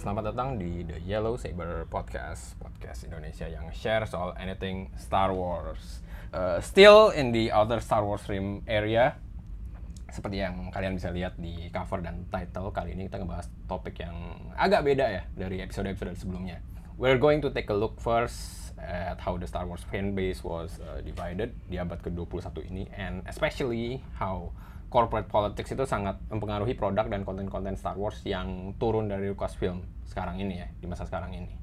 selamat datang di The Yellow Saber Podcast, podcast Indonesia yang share soal anything Star Wars. Uh, still in the outer Star Wars rim area, seperti yang kalian bisa lihat di cover dan title kali ini kita ngebahas topik yang agak beda ya dari episode-episode sebelumnya. We're going to take a look first at how the Star Wars fan base was uh, divided di abad ke-21 ini and especially how corporate politics itu sangat mempengaruhi produk dan konten-konten Star Wars yang turun dari Lucasfilm sekarang ini ya di masa sekarang ini.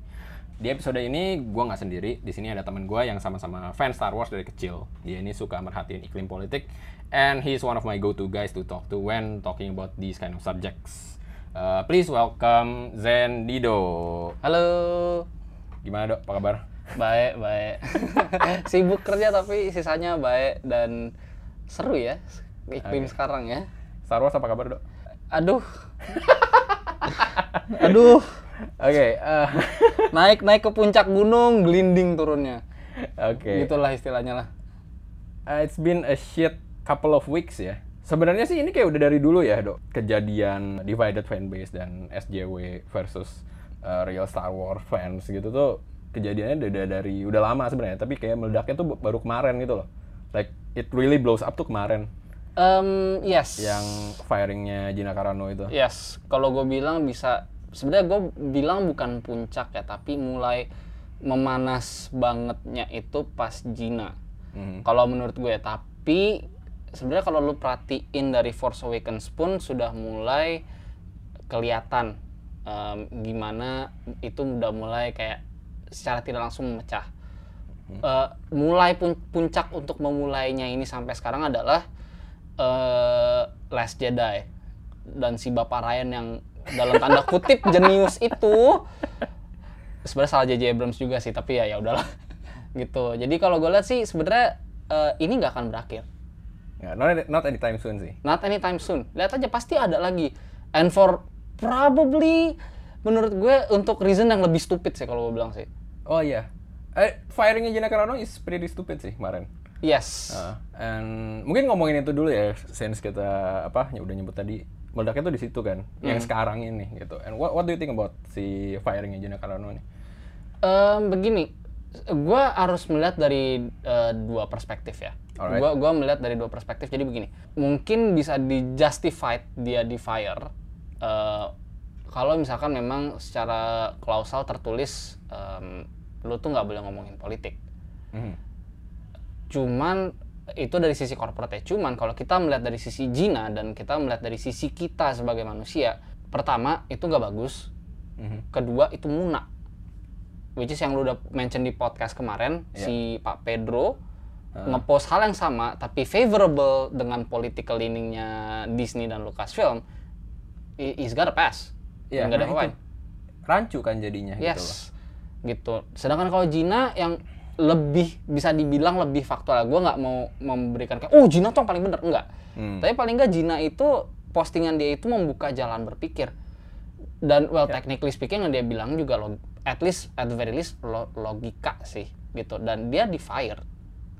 Di episode ini gue nggak sendiri, di sini ada teman gue yang sama-sama fan Star Wars dari kecil. Dia ini suka merhatiin iklim politik, and he's one of my go-to guys to talk to when talking about these kind of subjects. Uh, please welcome Zen Dido. Halo. Gimana dok? Apa kabar? Baik, baik. Sibuk kerja tapi sisanya baik dan seru ya iklim Oke. sekarang ya. Star Wars apa kabar dok? Aduh. Aduh. Oke, uh, Naik naik ke puncak gunung, gelinding turunnya. oke. Gitulah istilahnya lah. Uh, it's been a shit couple of weeks ya. Sebenarnya sih ini kayak udah dari dulu ya, Dok. Kejadian divided fanbase dan SJW versus uh, real Star Wars fans gitu tuh kejadiannya udah dari udah lama sebenarnya, tapi kayak meledaknya tuh baru kemarin gitu loh. Like it really blows up tuh kemarin Um, yes. yang firingnya Gina Carano itu. Yes, kalau gue bilang bisa sebenarnya gue bilang bukan puncak ya, tapi mulai memanas bangetnya itu pas Gina. Mhm. Kalau menurut gue, tapi sebenarnya kalau lu perhatiin dari Force Awakens pun sudah mulai kelihatan em, gimana itu udah mulai kayak secara tidak langsung memecah. Eh, mulai pun puncak untuk memulainya ini sampai sekarang adalah eh Last Jedi dan si Bapak Ryan yang dalam tanda kutip jenius itu. Sebenarnya salah JJ Abrams juga sih tapi ya ya udahlah. Gitu. Jadi kalau gue lihat sih sebenarnya eh, ini nggak akan berakhir. Ya, not, not anytime soon sih. not anytime soon. Lihat aja pasti ada lagi. And for probably menurut gue untuk reason yang lebih stupid sih kalau gue bilang sih. Oh iya. Eh, firingnya Gina Carano is pretty stupid sih kemarin. Yes Uh, and mungkin ngomongin itu dulu ya, since kita apa ya udah nyebut tadi meledaknya tuh di situ kan, yang sekarang ini gitu. And what what do you think about si firingnya Gina Carano ini? Em, begini, gue harus melihat dari eh, dua perspektif ya. Alright. Gue gua melihat dari dua perspektif. Jadi begini, mungkin bisa di justified dia di fire eh, kalau misalkan memang secara klausal tertulis em, lu tuh nggak boleh ngomongin politik. Mhm. Cuman itu dari sisi corporate ya. Cuman kalau kita melihat dari sisi Gina dan kita melihat dari sisi kita sebagai manusia, pertama itu nggak bagus. Mhm. Kedua itu muna. Which is yang lu udah mention di podcast kemarin Iya. si Pak Pedro ngepost hal yang sama tapi favorable dengan political leaningnya Disney dan Lucasfilm. Is gotta pass. Iya, Nggak ada nah apa-apa. itu. Rancu kan jadinya gitu loh. Yes. Gitu. Sedangkan kalau Gina yang lebih bisa dibilang lebih faktual. Gue nggak mau memberikan kayak, oh Gina tuh yang paling bener. Enggak. Hmm. Tapi paling nggak Gina itu postingan dia itu membuka jalan berpikir. Dan well technically speaking yang dia bilang juga log, at least at the very least lo- logika sih gitu. Dan dia di fire.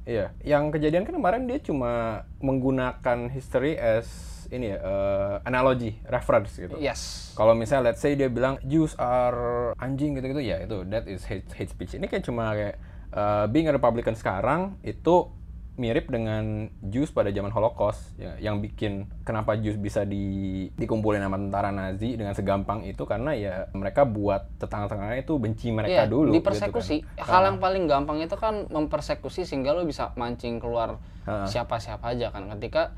Iya, yang kejadian kan kemarin dia cuma menggunakan history as ini ya, eh, analogy, reference gitu. Yes. Kalau misalnya let's say dia bilang Jews are anjing gitu-gitu ya itu that is hate hate speech. Ini kayak cuma kayak uh, being a Republican sekarang itu mirip dengan Jews pada zaman Holocaust ya, yang bikin kenapa Jews bisa di dikumpulin sama tentara Nazi dengan segampang itu karena ya mereka buat tetangga-tetangganya itu benci mereka Iya, dulu gitu dipersekusi. kan. Hal yang paling gampang itu kan mempersekusi sehingga lo bisa mancing keluar Ha. siapa-siapa aja kan. Ketika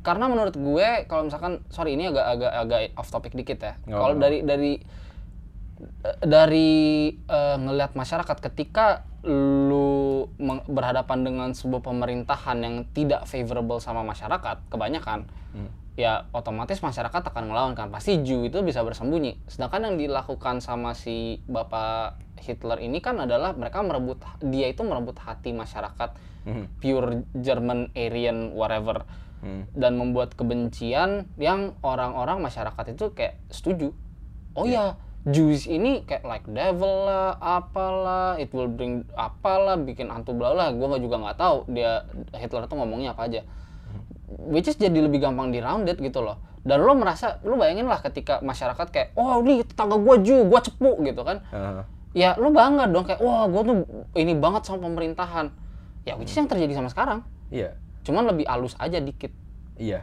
karena menurut gue kalau misalkan sorry ini agak agak agak off topic dikit ya. Kalau dari dari dari eh, ngelihat masyarakat ketika lu berhadapan dengan sebuah pemerintahan yang tidak favorable sama masyarakat kebanyakan ya otomatis masyarakat akan ngelawan kan. Pasti Jew itu bisa bersembunyi. Sedangkan yang dilakukan sama si bapak Hitler ini kan adalah mereka merebut dia itu merebut hati masyarakat Mhm. pure German Aryan whatever. Hmm. dan membuat kebencian yang orang-orang masyarakat itu kayak setuju. Oh ya Jews ini kayak like devil lah apalah it will bring apalah bikin hantu bla lah gue juga nggak tahu dia Hitler tuh ngomongnya apa aja which is jadi lebih gampang di rounded gitu loh dan lo merasa lo bayangin lah ketika masyarakat kayak oh ini tetangga gua ju gua cepu gitu kan Heeh. ya lo bangga dong kayak wah gua tuh ini banget sama pemerintahan ya which is yang terjadi sama sekarang Iya. cuman lebih halus aja dikit Iya.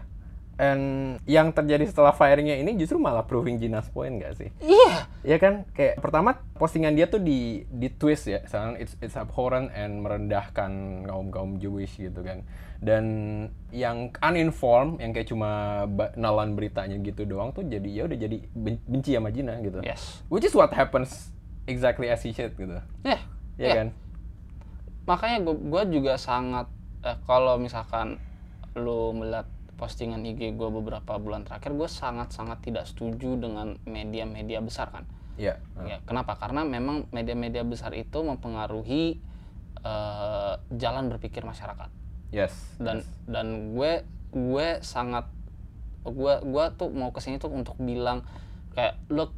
And yang terjadi setelah firingnya ini justru malah proving Gina's point gak sih? iya Iya kan? Kayak pertama postingan dia tuh di di twist ya, misalnya it's it's abhorrent and merendahkan kaum kaum Jewish gitu kan. Dan yang uninformed, yang kayak cuma nalan beritanya gitu doang tuh jadi ya udah jadi ben- benci sama Gina gitu. yes Which is what happens exactly as he said gitu. ya Iya ya. kan? makanya gua, gua juga sangat eh, kalau misalkan lu melihat postingan IG gua beberapa bulan terakhir gue sangat sangat tidak setuju dengan media-media besar kan Iya. Ya, kenapa? Karena memang media-media besar itu mempengaruhi eh, jalan berpikir masyarakat. Yes. Dan dan gue gue sangat gue gue tuh mau ke sini tuh untuk bilang kayak lo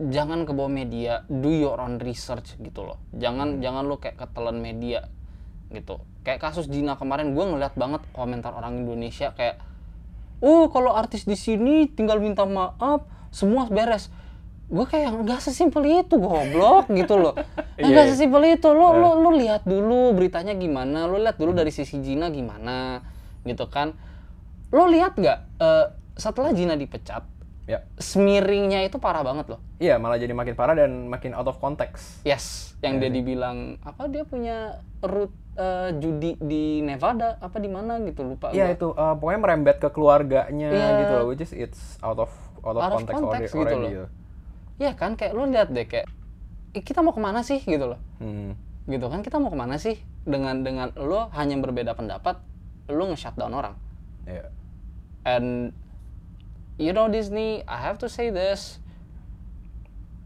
jangan ke bawah media, do your own research gitu loh. Jangan jangan lo kayak ketelan media gitu. Kayak kasus Dina kemarin gue ngeliat banget komentar orang Indonesia kayak oh kalau artis di sini tinggal minta maaf semua beres. Gue kayak nggak sesimpel itu goblok gitu loh. Nggak iya. sesimpel itu. Lo lo lo lihat dulu beritanya gimana lo lihat dulu dari sisi Gina gimana gitu kan. Lo lihat nggak eh, setelah Gina dipecat Ya. smearingnya itu parah banget loh Iya, malah jadi makin parah dan makin out of context. yes yang dia dibilang apa dia punya root eh, judi di Nevada apa di mana gitu lupa Iya gua. itu uh, pokoknya merembet ke keluarganya Iya. gitu loh, which is it's out of out of Out of context, context already. gitu already loh. Iya kan kayak lo lihat deh kayak "Ih, kita mau ke mana sih gitu loh Hmm. gitu kan kita mau ke mana sih dengan dengan lo hanya berbeda pendapat lo nge-shutdown orang Iya. and you know Disney I have to say this.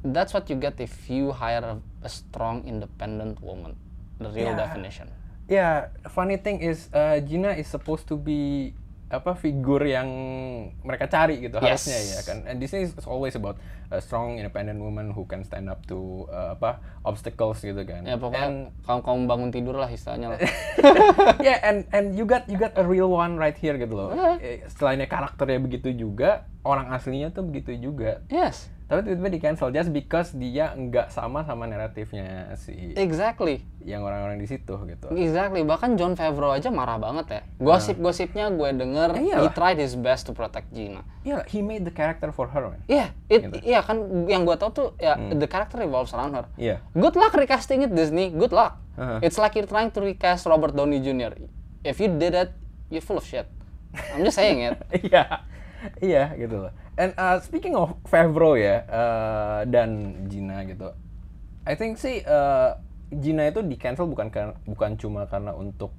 That's what you get if you hire a, a strong independent woman. The real Yeah. definition. Yeah, funny thing is uh, Gina is supposed to be apa figur yang mereka cari gitu Yes. harusnya ya kan. And Disney is always about a strong independent woman who can stand up to uh, apa obstacles gitu kan. ya pokoknya And kamu kamu bangun tidur lah istilahnya lah yeah, and and you got you got a real one right here gitu loh. Eh, Selainnya karakternya begitu juga, orang aslinya tuh begitu juga. yes Tapi tiba-tiba di cancel just because dia nggak sama sama naratifnya si exactly yang orang-orang di situ gitu. Exactly, bahkan John Favreau aja marah banget ya. Gosip-gosipnya gue denger, Ya he tried his best to protect Gina. Yeah, he made the character for her, man. Iya, it, Gitu. iya kan yang gue tau tuh ya Hmm. the character revolves around her. Iya. Good luck recasting it Disney, good luck. Uh-huh. It's like you're trying to recast Robert Downey Jr. If you did it, you're full of shit. I'm just saying it. Iya, iya gitu loh. And uh, speaking of Favreau ya uh, dan Gina gitu, I think sih uh, Gina itu di cancel bukan kar- bukan cuma karena untuk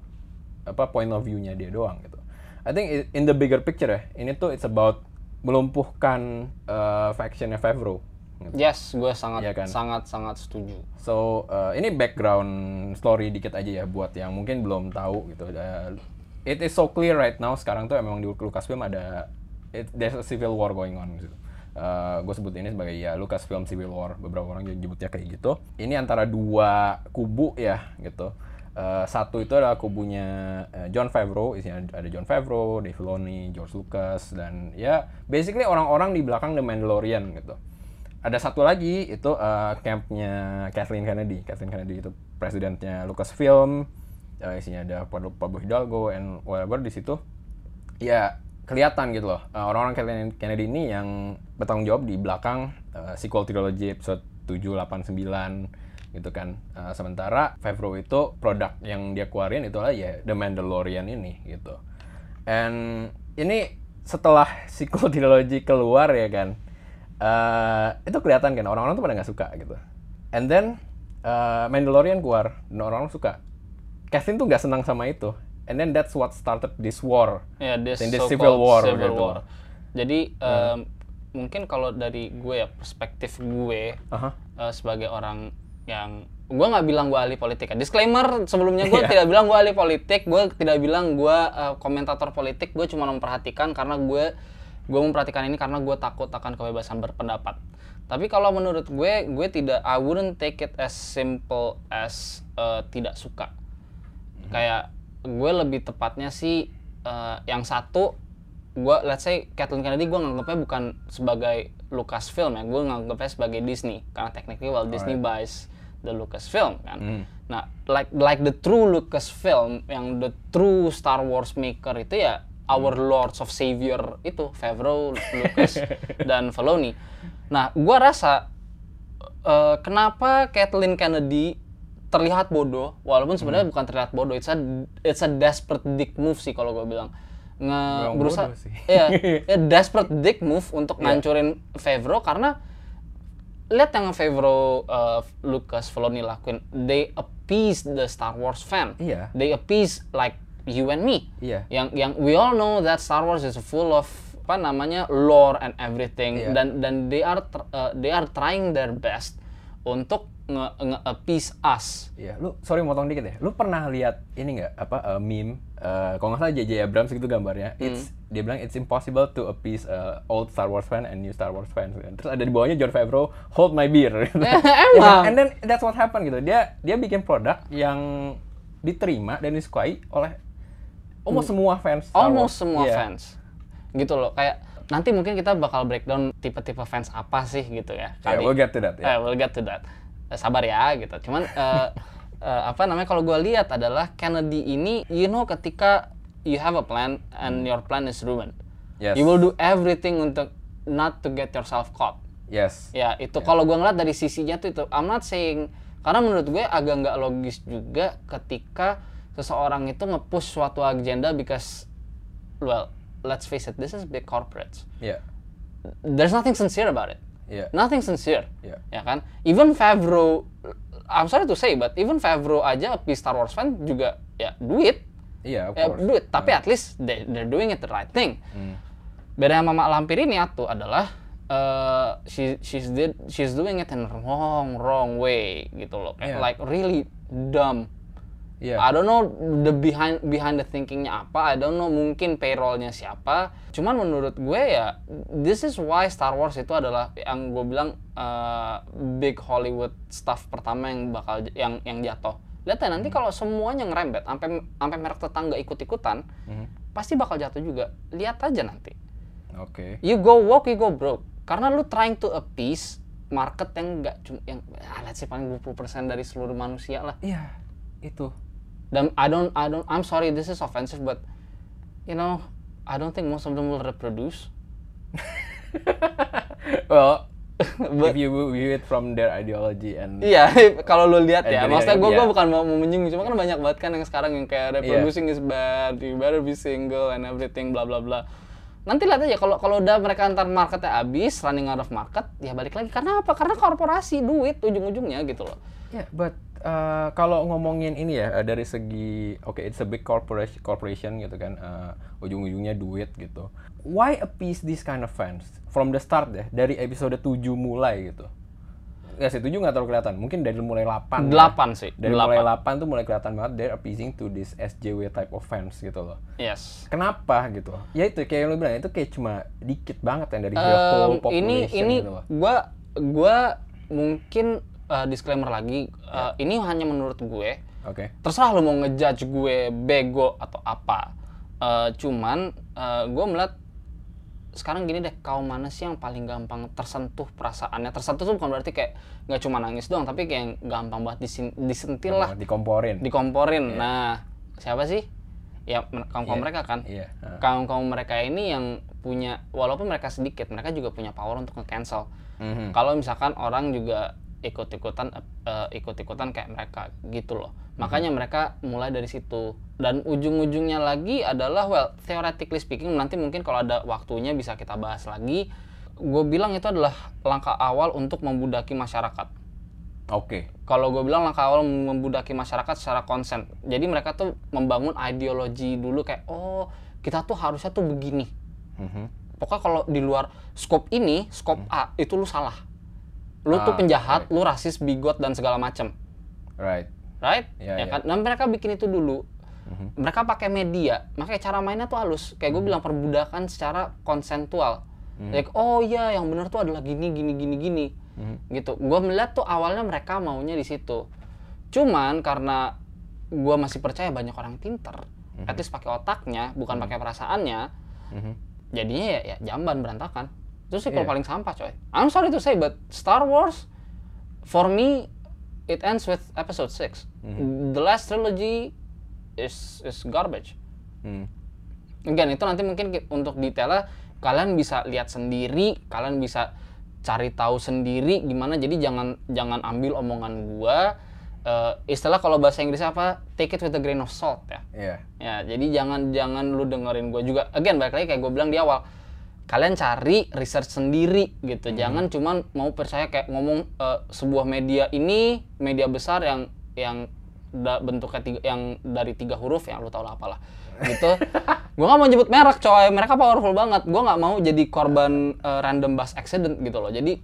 apa point of view-nya dia doang gitu. I think in the bigger picture ya, ini tuh it's about melumpuhkan uh, factionnya Favreau. Gitu. Yes, gue sangat Iya kan? sangat sangat setuju. So uh, ini background story dikit aja ya buat yang mungkin belum tahu gitu. Uh, it is so clear right now sekarang tuh emang di Lucasfilm ada it, there's a civil war going on gitu. Uh, gue sebut ini sebagai ya Lucasfilm Civil War. Beberapa orang juga nyebutnya kayak gitu. Ini antara dua kubu ya gitu. Uh, satu itu adalah kubunya uh, John Favreau, isinya ada John Favreau, Dave Filoni, George Lucas dan ya basically orang-orang di belakang The Mandalorian gitu ada satu lagi itu uh, campnya Kathleen Kennedy. Kathleen Kennedy itu presidennya Lucasfilm. Uh, isinya ada Pablo Hidalgo and whatever di situ. Ya kelihatan gitu loh. Uh, orang-orang Kennedy ini yang bertanggung jawab di belakang uh, sequel trilogy episode 7, 8, 9 gitu kan. Uh, sementara Favreau itu produk yang dia keluarin itu adalah ya The Mandalorian ini gitu. And ini setelah sequel trilogy keluar ya kan, eh itu kelihatan kan orang-orang tuh pada nggak suka gitu. And then eh, Mandalorian keluar dan orang-orang suka. Kathleen tuh nggak senang sama itu. And then that's what started this war. Ya, this In this so-called civil war civil gitu. war. Jadi em, mungkin kalau dari gue ya perspektif gue Aha. eh, sebagai orang yang gue nggak bilang gue ahli politik ya. Disclaimer sebelumnya gue Iya. tidak bilang gue ahli politik, gue tidak bilang gue eh, komentator politik, gue cuma memperhatikan karena gue gue memperhatikan ini karena gue takut akan kebebasan berpendapat. Tapi kalau menurut gue, gue tidak, I wouldn't take it as simple as eh, tidak suka. Kayak gue lebih tepatnya sih eh, yang satu gua let's say Kathleen Kennedy gua nganggapnya bukan sebagai Lucasfilm ya, gua nganggapnya sebagai Disney karena technically well Disney buys the Lucasfilm kan. Hmm. Nah, like like the true Lucasfilm yang the true Star Wars maker itu ya our Hmm. lords of savior itu Favreau, Lucas dan Filoni. Nah, gua rasa eh, kenapa Kathleen Kennedy terlihat bodoh walaupun sebenarnya Hmm. bukan terlihat bodoh it's a it's a desperate dick move sih kalau gue bilang nge Memang berusaha ya desperate dick move untuk Iya. ngancurin Favreau karena lihat yang Favreau uh, Lucas Filoni lakuin they appease the Star Wars fan Iya. they appease like you and me Iya. yang yang we all know that Star Wars is full of apa namanya lore and everything Iya. dan dan they are uh, they are trying their best untuk nge, nge appease us Iya, lu sorry motong dikit ya. Lu pernah lihat ini nggak apa uh, meme? Uh, kalau nggak salah JJ Abrams gitu gambarnya. Hmm. It's dia bilang it's impossible to appease uh, old Star Wars fan and new Star Wars fans. Terus ada di bawahnya John Favreau hold my beer. gitu. Kan? Emang. and then that's what happened gitu. Dia dia bikin produk yang diterima dan disukai oleh almost semua fans. Star Hmm. almost Wars. semua Iya. fans gitu loh kayak nanti mungkin kita bakal breakdown tipe-tipe fans apa sih gitu ya Yeah, we'll get to that. Eh, ya. we'll get to that. Eh, sabar ya gitu. Cuman eh, eh, apa namanya kalau gue lihat adalah Kennedy ini, you know, ketika you have a plan and your plan is ruined, Yes. you will do everything untuk not to get yourself caught. Yes. Ya itu kalau gue ngeliat dari sisinya tuh itu, I'm not saying karena menurut gue agak nggak logis juga ketika seseorang itu nge-push suatu agenda because well let's face it this is big corporates Iya. there's nothing sincere about it Iya. nothing sincere Iya. ya kan even Favreau I'm sorry to say but even Favreau aja di Star Wars fan juga ya duit Iya, of ya course. duit tapi at least they, they're doing it the right thing Hmm. beda sama Mak Lampir ini atuh adalah eh, she she's did she's doing it in wrong wrong way gitu loh Iya. like really dumb Iya. I don't know the behind behind the thinkingnya apa. I don't know mungkin payrollnya siapa. Cuman menurut gue ya this is why Star Wars itu adalah yang gue bilang uh, big Hollywood stuff pertama yang bakal yang yang jatuh. Lihat ya nanti kalau semuanya ngerembet sampai sampai merek tetangga ikut-ikutan Mhm. pasti bakal jatuh juga. Lihat aja nanti. Oke. You go woke, you go broke. Karena lu trying to appease market yang enggak yang ah, let's say paling 20% dari seluruh manusia lah Iya, itu. Dan I don't I don't I'm sorry this is offensive but you know I don't think most of them will reproduce. Well, But- if you view it from their ideology and iya kalau lu lihat ya maksudnya gue iya. bukan mau menyinggung cuma kan banyak banget kan yang sekarang yang kayak reproducing is bad you better be single and everything bla bla bla. Nanti lihat aja kalau kalau udah mereka antar marketnya habis running out of market ya balik lagi. Karena apa? Karena korporasi duit ujung-ujungnya gitu loh. Ya, but uh, kalau ngomongin ini ya uh, dari segi oke it's a big corporation corporation gitu kan uh, ujung-ujungnya duit gitu. Why appease this kind of fans from the start deh dari episode 7 mulai gitu. Ya sih 7 nggak terlalu kelihatan. Mungkin dari mulai 8. Delapan sih, Dari delapan. mulai 8 tuh mulai kelihatan banget they're appeasing to this SJW type of fans gitu loh. yes Kenapa gitu? Ya itu kayak yang lu bilang itu kayak cuma dikit banget yang dari Em, whole ini population ini gitu loh. gua gua mungkin uh, disclaimer lagi uh, ini hanya menurut gue. Oke. terserah lu mau ngejudge gue bego atau apa. Uh, cuman uh, gue melihat sekarang gini deh kaum mana sih yang paling gampang tersentuh perasaannya? Tersentuh tuh bukan berarti kayak nggak cuma nangis doang tapi kayak yang gampang banget disin- disentil lah. Dikomporin. dikomporin. Nah siapa sih? Ya kaum kaum Iya, mereka kan? Iya. uh. kaum kaum mereka ini yang punya walaupun mereka sedikit mereka juga punya power untuk nge-cancel. Mhm. kalau misalkan orang juga ikut-ikutan eh, ikut-ikutan kayak mereka gitu loh. Makanya mereka mulai dari situ. Dan ujung-ujungnya lagi adalah well theoretically speaking nanti mungkin kalau ada waktunya bisa kita bahas lagi. Gue bilang itu adalah langkah awal untuk membudaki masyarakat. Oke. kalau gue bilang langkah awal membudaki masyarakat secara konsen. Jadi mereka tuh membangun ideologi dulu kayak oh kita tuh harusnya tuh begini. Mhm. pokoknya kalau di luar scope ini scope A itu lu salah lu tuh Ah, penjahat lu rasis bigot dan segala macem. Right. right? Iya, ya iya. kan? Dan mereka bikin itu dulu. Mhm. mereka pakai media. Makanya cara mainnya tuh halus. Kayak gue bilang perbudakan secara konsentual. Like oh iya yang benar tuh adalah gini gini gini gini. Mhm. gitu. Gue melihat tuh awalnya mereka maunya di situ. Cuman karena gue masih percaya banyak orang pinter at least pakai otaknya bukan pakai perasaannya Mhm. jadinya ya, ya jamban berantakan. Itu sih Iya. paling sampah coy. I'm sorry to say but Star Wars for me it ends with episode 6. Mm-hmm. The last trilogy is is garbage. Hmm. Again, itu nanti mungkin ki- untuk detailnya kalian bisa lihat sendiri, kalian bisa cari tahu sendiri gimana. Jadi jangan jangan ambil omongan gua. Eh, istilah kalau bahasa Inggris apa? Take it with a grain of salt ya. Iya. Ya, jadi jangan jangan lu dengerin gue juga. Again, balik lagi kayak gue bilang di awal. Kalian cari research sendiri gitu. Jangan cuman mau percaya kayak ngomong eh, sebuah media ini media besar yang yang da- bentuknya tiga, yang dari tiga huruf yang lu tau lah apalah gitu. gue nggak mau nyebut merek coy. Mereka powerful banget. Gue nggak mau jadi korban eh, random bus accident gitu loh. Jadi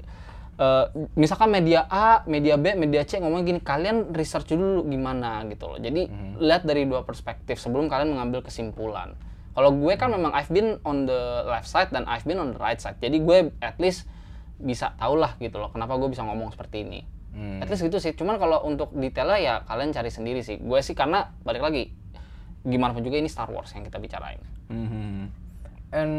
eh, misalkan media A, media B, media C ngomong gini, kalian research dulu gimana gitu loh. Jadi lihat dari dua perspektif sebelum kalian mengambil kesimpulan. Kalau gue kan memang I've been on the left side dan I've been on the right side. Jadi gue at least bisa tau lah gitu loh kenapa gue bisa ngomong seperti ini. Hmm. At least gitu sih. Cuman kalau untuk detailnya ya kalian cari sendiri sih. Gue sih karena balik lagi gimana pun juga ini Star Wars yang kita bicarain. Mhm. And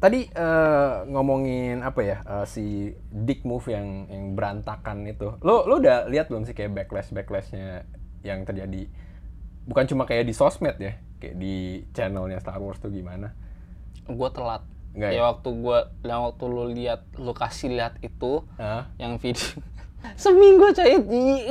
tadi eh, ngomongin apa ya eh, si Dick Move yang yang berantakan itu. Lo lo udah lihat belum sih kayak backlash backlashnya yang terjadi? Bukan cuma kayak di sosmed ya, kayak di channelnya Star Wars tuh gimana? Gue telat. Nggak ya ya? waktu gue, yang waktu lu lihat, lu kasih lihat itu, Hah? yang video seminggu coy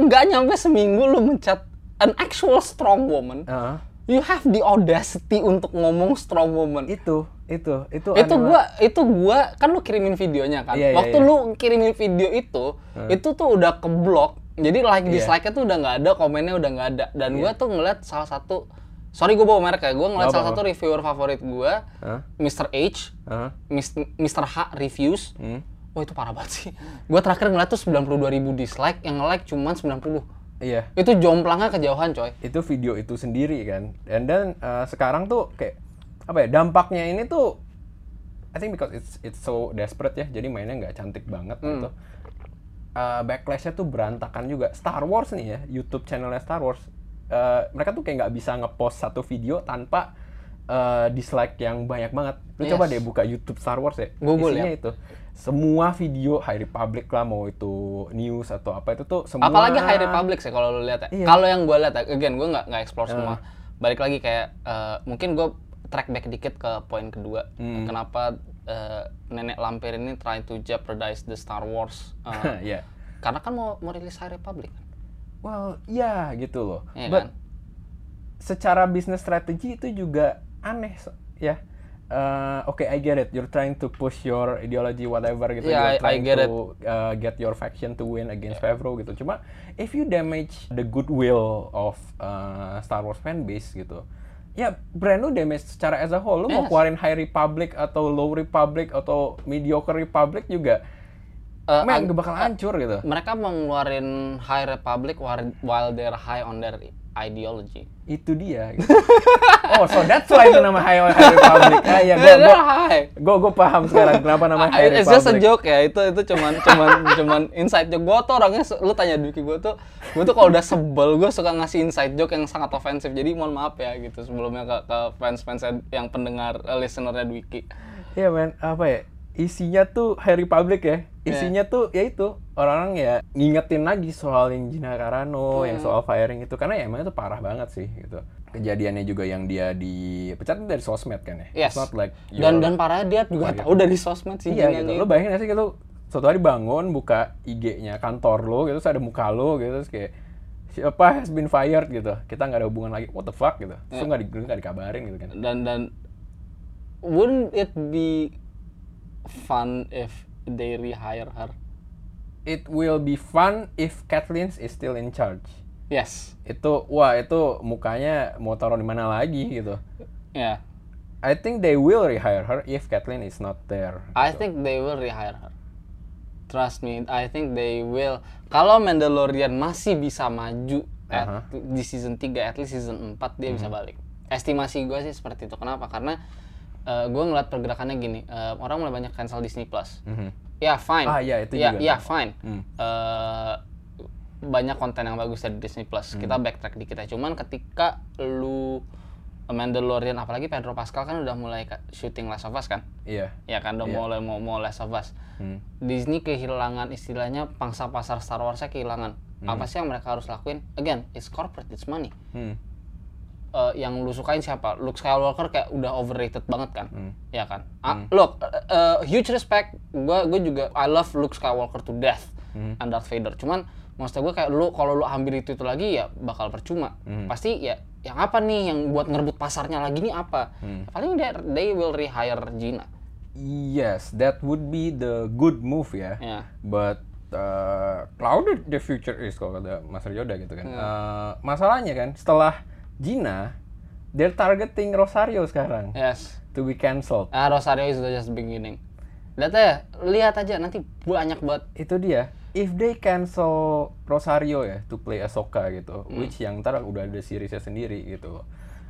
nggak nyampe seminggu lu mencat an actual strong woman Hah? you have the audacity untuk ngomong strong woman itu itu itu itu aneh gua itu gua kan lu kirimin videonya kan Iya, iya, waktu iya. lu kirimin video itu itu tuh udah keblok jadi like Iya. dislike nya tuh udah nggak ada komennya udah nggak ada dan gua tuh ngeliat salah satu sorry gua bawa merek ya gua ngeliat salah satu reviewer favorit gua Hah? Mr. H Hah? Mis- Mr. H reviews Hmm? Wah itu parah banget sih. Gue terakhir ngeliat tuh 92 ribu dislike, yang nge-like cuman 90. Iya. Itu jomplangnya kejauhan coy. itu video itu sendiri kan dan dan uh, sekarang tuh kayak apa ya dampaknya ini tuh I think because it's it's so desperate ya jadi mainnya nggak cantik banget gitu Uh, backlashnya tuh berantakan juga Star Wars nih ya YouTube channelnya Star Wars uh, mereka tuh kayak nggak bisa ngepost satu video tanpa uh, dislike yang banyak banget lu Yes. coba deh buka YouTube Star Wars ya Google isinya ya. itu semua video High Republic lah mau itu news atau apa itu tuh semua Apalagi High Republic sih kalau lu lihat ya. Iya. Kalau yang gue lihat, ya, again gue nggak nggak explore semua. Balik lagi kayak eh, mungkin gue track back dikit ke poin kedua. Hmm. Kenapa eh, nenek lampir ini try to jeopardize the Star Wars? eh, Iya. karena kan mau mau rilis High Republic. Well, ya gitu loh. Iya But kan? secara bisnis strategi itu juga aneh so- ya. Uh, Oke, I get it. You're trying to push your ideology whatever gitu. Yeah, You're I- I trying get to uh, get your faction to win against Favreau gitu. Cuma if you damage the goodwill of uh, Star Wars fan base gitu, ya brand lu damage secara as a whole. Lu mau Yes. keluarin High Republic atau Low Republic atau Mediocre Republic juga, Eh, man, ag- bakal hancur gitu. mereka mau ngeluarin High Republic while, they're high on their ideology. Itu dia. Gitu. oh, so that's why itu nama High, High Republic. Ah, ya, gua, They're gua, high. gua, gua paham sekarang kenapa nama High It's just a Republic. joke ya, itu itu cuman cuman cuman inside joke. Gue tuh orangnya, lu tanya Dwiki gue tuh, gue tuh kalau udah sebel gue suka ngasih inside joke yang sangat ofensif. Jadi mohon maaf ya gitu sebelumnya ke, ke fans-fans yang pendengar eh, listenernya Dwiki. Iya, men. Apa ya? Isinya tuh High Republic ya. Isinya tuh ya itu orang-orang ya ngingetin lagi soal yang Gina Carano, yang soal firing itu karena ya emang itu parah banget sih gitu. Kejadiannya juga yang dia dipecat dari sosmed kan ya. Yes. It's not like Dan your- dan parahnya dia juga tahu dari sosmed sih Iya gitu. Lo bayangin gak sih gitu suatu hari bangun buka IG-nya kantor lo gitu terus ada muka lo gitu terus kayak siapa has been fired gitu. Kita nggak ada hubungan lagi. What the fuck gitu. Terus nggak di, dikabarin gitu kan. Dan dan wouldn't it be fun if they rehire her? It will be fun if Kathleen is still in charge. Yes. Itu wah itu mukanya mau taruh di mana lagi gitu. Ya. I think they will rehire her if Kathleen is not there. I think they will rehire her. Trust me, I think they will. Kalau Mandalorian masih bisa maju at- di season 3, at least season 4 dia bisa balik. Estimasi gue sih seperti itu. Kenapa? Karena gue ngeliat pergerakannya gini, eh, orang mulai banyak cancel Disney Plus. Mhm. Ya fine. Ah, iya, itu ya, juga Ya fine. Hmm. Eh, banyak konten yang bagus dari Disney Plus. Kita Hmm. backtrack dikit ya. Cuman ketika lu Mandalorian apalagi Pedro Pascal kan udah mulai syuting Last of Us kan Iya. ya kan udah Iya. mulai mau mau Last of Us Hmm. Disney kehilangan istilahnya pangsa pasar Star Warsnya kehilangan apa sih yang mereka harus lakuin again it's corporate it's money Hmm. Eh, yang lu sukain siapa? Luke Skywalker kayak udah overrated banget kan, Hmm. ya kan? Ah, look, eh, eh, huge respect, gue gue juga I love Luke Skywalker to death Hmm. and Darth Vader. Cuman maksud gue kayak lu kalau lu ambil itu itu lagi ya bakal percuma. Hmm. Pasti ya yang apa nih yang buat ngerebut pasarnya lagi nih apa? Hmm. Paling they, they will rehire Gina. Yes, that would be the good move ya. Ya. But uh, clouded the future is kalau kata Mas Yoda gitu kan. Hmm. Uh, masalahnya kan setelah Gina, they're targeting Rosario sekarang Yes. to be cancelled. Ah, Rosario is just beginning. Lihat aja, lihat aja nanti banyak banget. Itu dia. If they cancel Rosario ya to play Ahsoka gitu, Hmm. which yang ntar udah ada seriesnya sendiri gitu.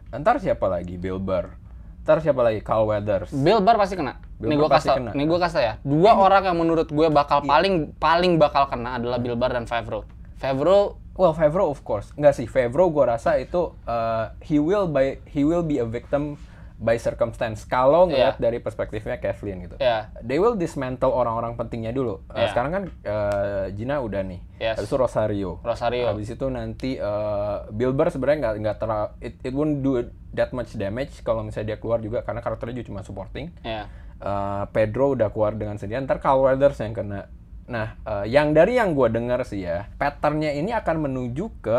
Ntar siapa lagi? Bill Burr. Ntar siapa lagi? Carl Weathers. Bill Burr pasti kena. Bill nih gue kasih, kena. nih gue kasih ya. Dua orang yang menurut gue bakal paling paling bakal kena adalah Bill Burr dan Favreau. Favreau Well, Favreau of course. Enggak sih, Favreau gua rasa itu uh, he will by he will be a victim by circumstance. Kalau ngeliat Iya. dari perspektifnya Kathleen gitu. ya They will dismantle orang-orang pentingnya dulu. Uh, Iya. Sekarang kan uh, Gina udah nih. Yes. Habis itu Rosario. Rosario. Habis itu nanti uh, Bill Burr sebenarnya nggak nggak terlalu it, it won't do that much damage kalau misalnya dia keluar juga karena karakternya juga cuma supporting. ya Uh, Pedro udah keluar dengan sendirian, ntar Carl Weathers yang kena. Nah, uh, yang dari yang gue dengar sih ya, patternnya ini akan menuju ke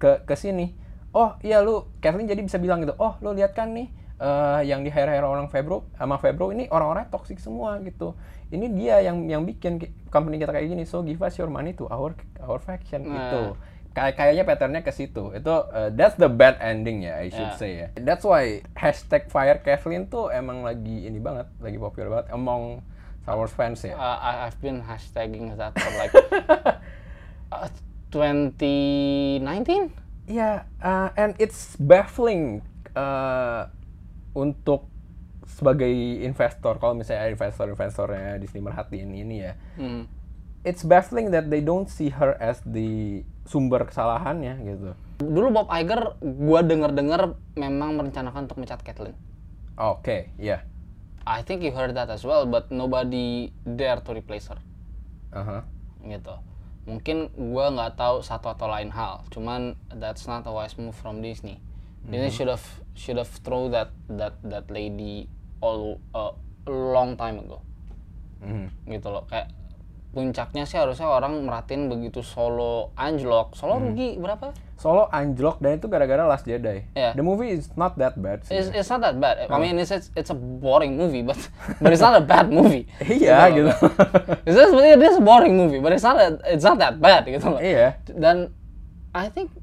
ke ke sini. Oh iya lu, Kathleen jadi bisa bilang gitu. Oh lu lihat kan nih, uh, yang di hire hire orang Febro sama Febro ini orang-orang toxic semua gitu. Ini dia yang yang bikin ki- company kita kayak gini. So give us your money to our our faction Nah. gitu. Kayak kayaknya patternnya ke situ. Itu uh, that's the bad ending ya, I should Ya. say ya. That's why hashtag fire Kathleen tuh emang lagi ini banget, lagi populer banget among Star Wars fans ya. Uh, I've been hashtagging that for like uh, 2019. Iya, uh, and it's baffling uh, untuk sebagai investor kalau misalnya investor-investornya Disney merhatiin ini ya. Hmm. It's baffling that they don't see her as the sumber kesalahannya gitu. Dulu Bob Iger, gua denger-dengar memang merencanakan untuk mencat Kathleen. Oke, iya. I think you heard that as well, but nobody dare to replace her. Aha. gitu mungkin gua nggak tahu satu atau lain hal cuman that's not a wise move from Disney Disney should have should have throw that that that lady all uh, a long time ago Mhm. gitu loh kayak puncaknya sih harusnya orang merhatiin begitu solo anjlok solo rugi berapa Solo anjlok dan itu gara-gara Last Jedi. Iya. The movie is not that bad sih. it's, it's not that bad I mean it's, it's a boring movie but but it's not a bad movie Iya gitu. loh. it's just it is a boring movie but it's not a, it's not that bad gitu loh Iya. dan I think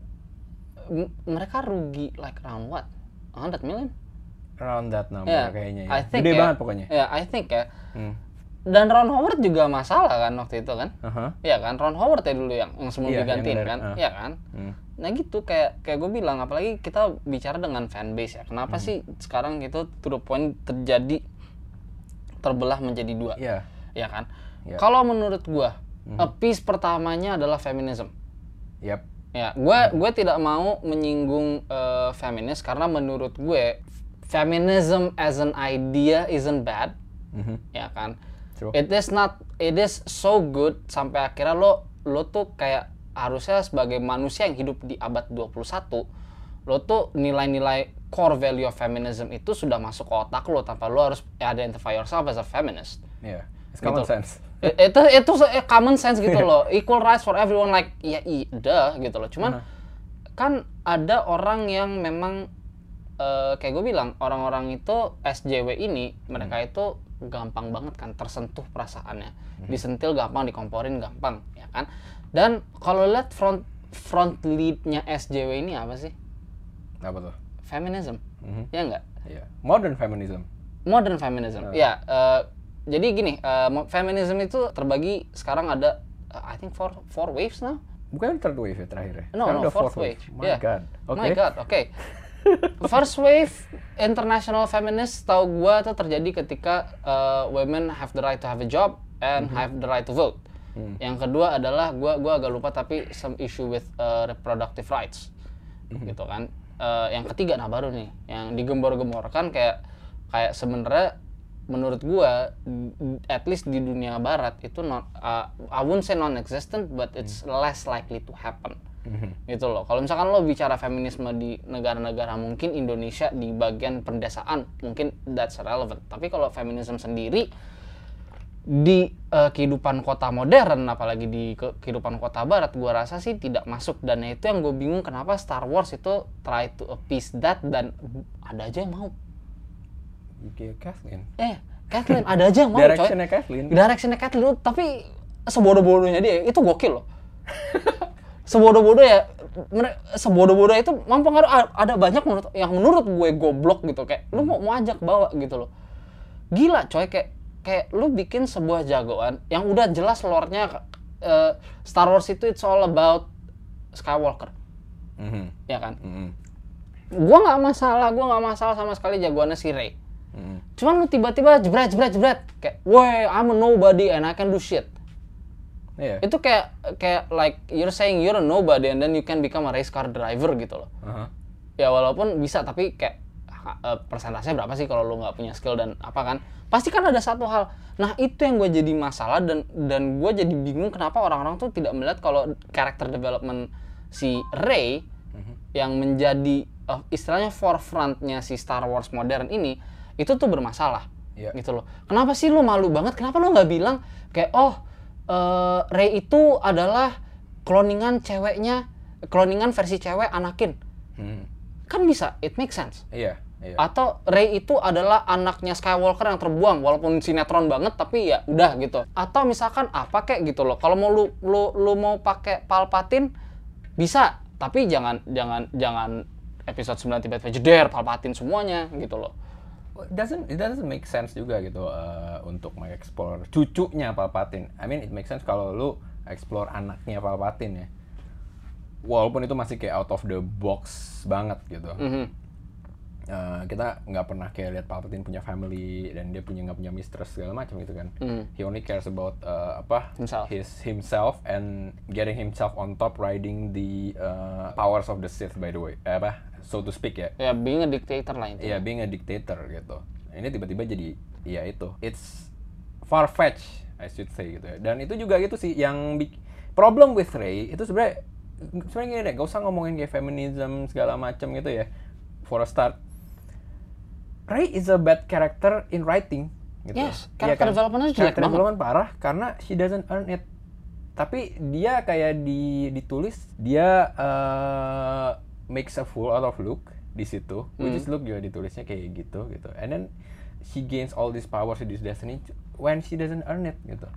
mereka rugi like around what 100 million Around that number ya kayaknya ya. I think Gede ya, banget pokoknya. ya I think ya Hmm. Dan Ron Howard juga masalah kan waktu itu kan Aha. Iya kan Ron Howard ya dulu yang yang sebelum Iya, yang digantiin dari- kan ah. Iya kan Hmm. nah gitu kayak kayak gue bilang apalagi kita bicara dengan fanbase ya kenapa Hmm. sih sekarang itu to the point terjadi terbelah menjadi dua Iya. ya kan Iya. kalau menurut gua Hmm. piece pertamanya adalah feminism Yap. Ya, gue gue tidak mau menyinggung eh, feminis karena menurut gue feminism as an idea isn't bad, Mhm. ya kan? True. It is not, it is so good sampai akhirnya lo lo tuh kayak harusnya sebagai manusia yang hidup di abad 21 lo tuh nilai-nilai core value of feminism itu sudah masuk ke otak lo tanpa lo harus identify yourself as a feminist. Iya. It's common Gitu. sense. Itu itu eh, common sense gitu loh equal rights for everyone like ya i dah gitu loh cuman kan ada orang yang memang eh, kayak gue bilang orang-orang itu SJW ini mereka itu gampang banget kan tersentuh perasaannya disentil gampang dikomporin gampang ya kan dan kalau lihat front front leadnya SJW ini apa sih Apa tuh? feminism Mhm. ya enggak Iya. Modern feminism. modern feminism. Ya, eh, jadi gini, mo- feminism itu terbagi sekarang ada, eh, I think four four waves now. Bukan third wave ya terakhir ya? No, Sekarang no, udah fourth wave. My Yeah. God. Oke. My God, oke. First wave international feminist tahu gua tuh terjadi ketika eh, women have the right to have a job and have the right to vote. Yang kedua adalah gua gua agak lupa tapi some issue with eh, reproductive rights. Gitu kan. eh, yang ketiga nah baru nih yang digembor-gemborkan kayak kayak sebenarnya menurut gua d- at least di dunia barat itu not uh, I wouldn't say non-existent but it's less likely to happen gitu loh. Kalau misalkan lo bicara feminisme di negara-negara mungkin Indonesia di bagian perdesaan mungkin that's relevant. Tapi kalau feminisme sendiri di eh, kehidupan kota modern apalagi di ke- kehidupan kota barat gua rasa sih tidak masuk. Dan itu yang gue bingung kenapa Star Wars itu try to appease that dan ada aja yang mau. Kayak Kathleen. eh Kathleen ada aja yang mau coy. Directionnya Kathleen. directionnya Kathleen tapi sebodoh-bodohnya dia itu gokil loh sebodoh-bodoh ya sebodoh-bodoh itu mempengaruhi ada banyak menurut yang menurut gue goblok gitu. Kayak lu mau mau ajak bawa gitu loh. Gila coy kayak kayak lu bikin sebuah jagoan yang udah jelas lore-nya eh, Star Wars itu it's all about Skywalker. Mhm, ya kan? Mhm, gua nggak masalah gua nggak masalah sama sekali jagoannya si Rey. Mhm. cuman lu tiba-tiba jebret jebret jebret. Kayak woi I'm a nobody and I can do shit Iya. itu kayak kayak like you're saying you're a nobody and then you can become a race car driver gitu loh Aha. ya walaupun bisa tapi kayak eh, persentasenya berapa sih kalau lu nggak punya skill dan apa kan pasti kan ada satu hal nah itu yang gue jadi masalah dan dan gue jadi bingung kenapa orang-orang tuh tidak melihat kalau character development si Rey yang menjadi eh, istilahnya forefrontnya si Star Wars modern ini itu tuh bermasalah Iya. gitu loh kenapa sih lu malu banget kenapa lu nggak bilang kayak oh eh, Rey itu adalah cloningan ceweknya cloningan versi cewek Anakin. Mhm. kan bisa it makes sense. Iya, iya. atau Rey itu adalah anaknya Skywalker yang terbuang walaupun sinetron banget tapi ya udah gitu. Atau misalkan apa kayak gitu loh. Kalau mau lu lu lu mau pakai Palpatine bisa. Tapi jangan jangan jangan episode 9 tiba-tiba jeder Palpatine semuanya gitu loh It doesn't it doesn't make sense juga gitu uh, untuk mengeksplor cucunya Palpatine. I mean it makes sense kalau lu explore anaknya Palpatine ya. Walaupun itu masih kayak out of the box banget gitu. Mhm. Uh, kita nggak pernah kayak lihat Palpatine punya family dan dia punya nggak punya mistress segala macam gitu kan. Mhm. He only cares about uh, apa Himself. his himself and getting himself on top riding the uh, powers of the Sith by the way. Eh, apa so to speak ya. ya being a dictator lah itu Iya, being a dictator gitu. Ini tiba-tiba jadi ya itu. It's far fetch, I should say gitu ya. Dan itu juga gitu sih yang problem with Ray itu sebenarnya sebenarnya gini deh, gak usah ngomongin kayak feminism segala macam gitu ya. For a start, Ray is a bad character in writing. Gitu. Yes, Iya character development-nya jelek banget. development parah karena she doesn't earn it. Tapi dia kayak di ditulis dia uh, makes a fool out of Luke di situ, which Hmm. is Luke juga ditulisnya kayak gitu gitu. And then she gains all these powers this destiny when she doesn't earn it gitu.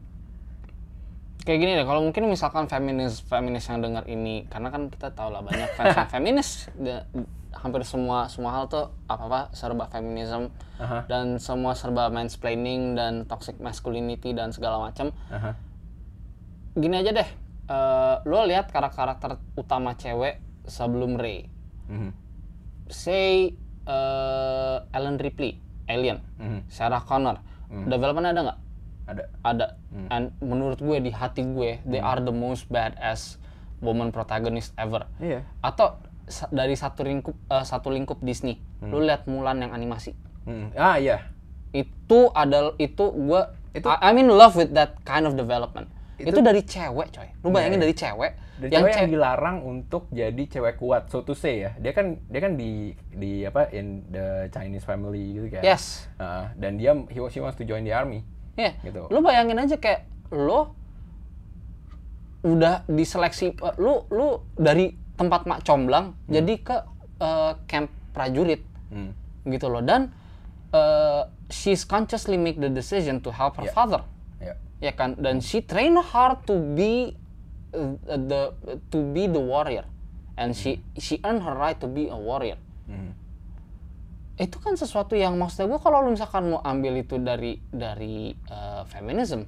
kayak gini deh kalau mungkin misalkan feminis feminis yang dengar ini karena kan kita tahu lah banyak fans yang feminis da- hampir semua semua hal tuh apa apa serba feminism Aha. dan semua serba mansplaining dan toxic masculinity dan segala macam Aha. gini aja deh eh, lo lihat karakter-karakter utama cewek sebelum Rey Mhm. say eh, Ellen Ripley Alien Mhm. Sarah Connor Hmm. development ada nggak Ada. ada and menurut gue di hati gue they are the most badass woman protagonist ever Iya. atau sa- dari satu lingkup eh, satu lingkup Disney lu lihat Mulan yang animasi Mhm. Ah iya. itu adalah itu gue Itu- I, I'm in love with that kind of development itu, Itu- dari cewek coy lu bayangin Iya, dari cewek Dan yang cewek yang dilarang untuk jadi cewek kuat, so to say ya. Dia kan dia kan di di apa in the Chinese family gitu kan. yes Heeh, dan dia he, she wants to join the army. ya Gitu. lu bayangin aja kayak lo udah diseleksi eh, lu lu dari tempat mak comblang jadi ke eh, camp prajurit Hmm. gitu loh dan uh, she's consciously make the decision to help her Yeah. father Ya. kan? Dan she train hard to be uh, the to be the warrior. And she she earn her right to be a warrior. Mhm. itu kan sesuatu yang maksudnya gue kalau lu misalkan mau ambil itu dari dari uh, feminism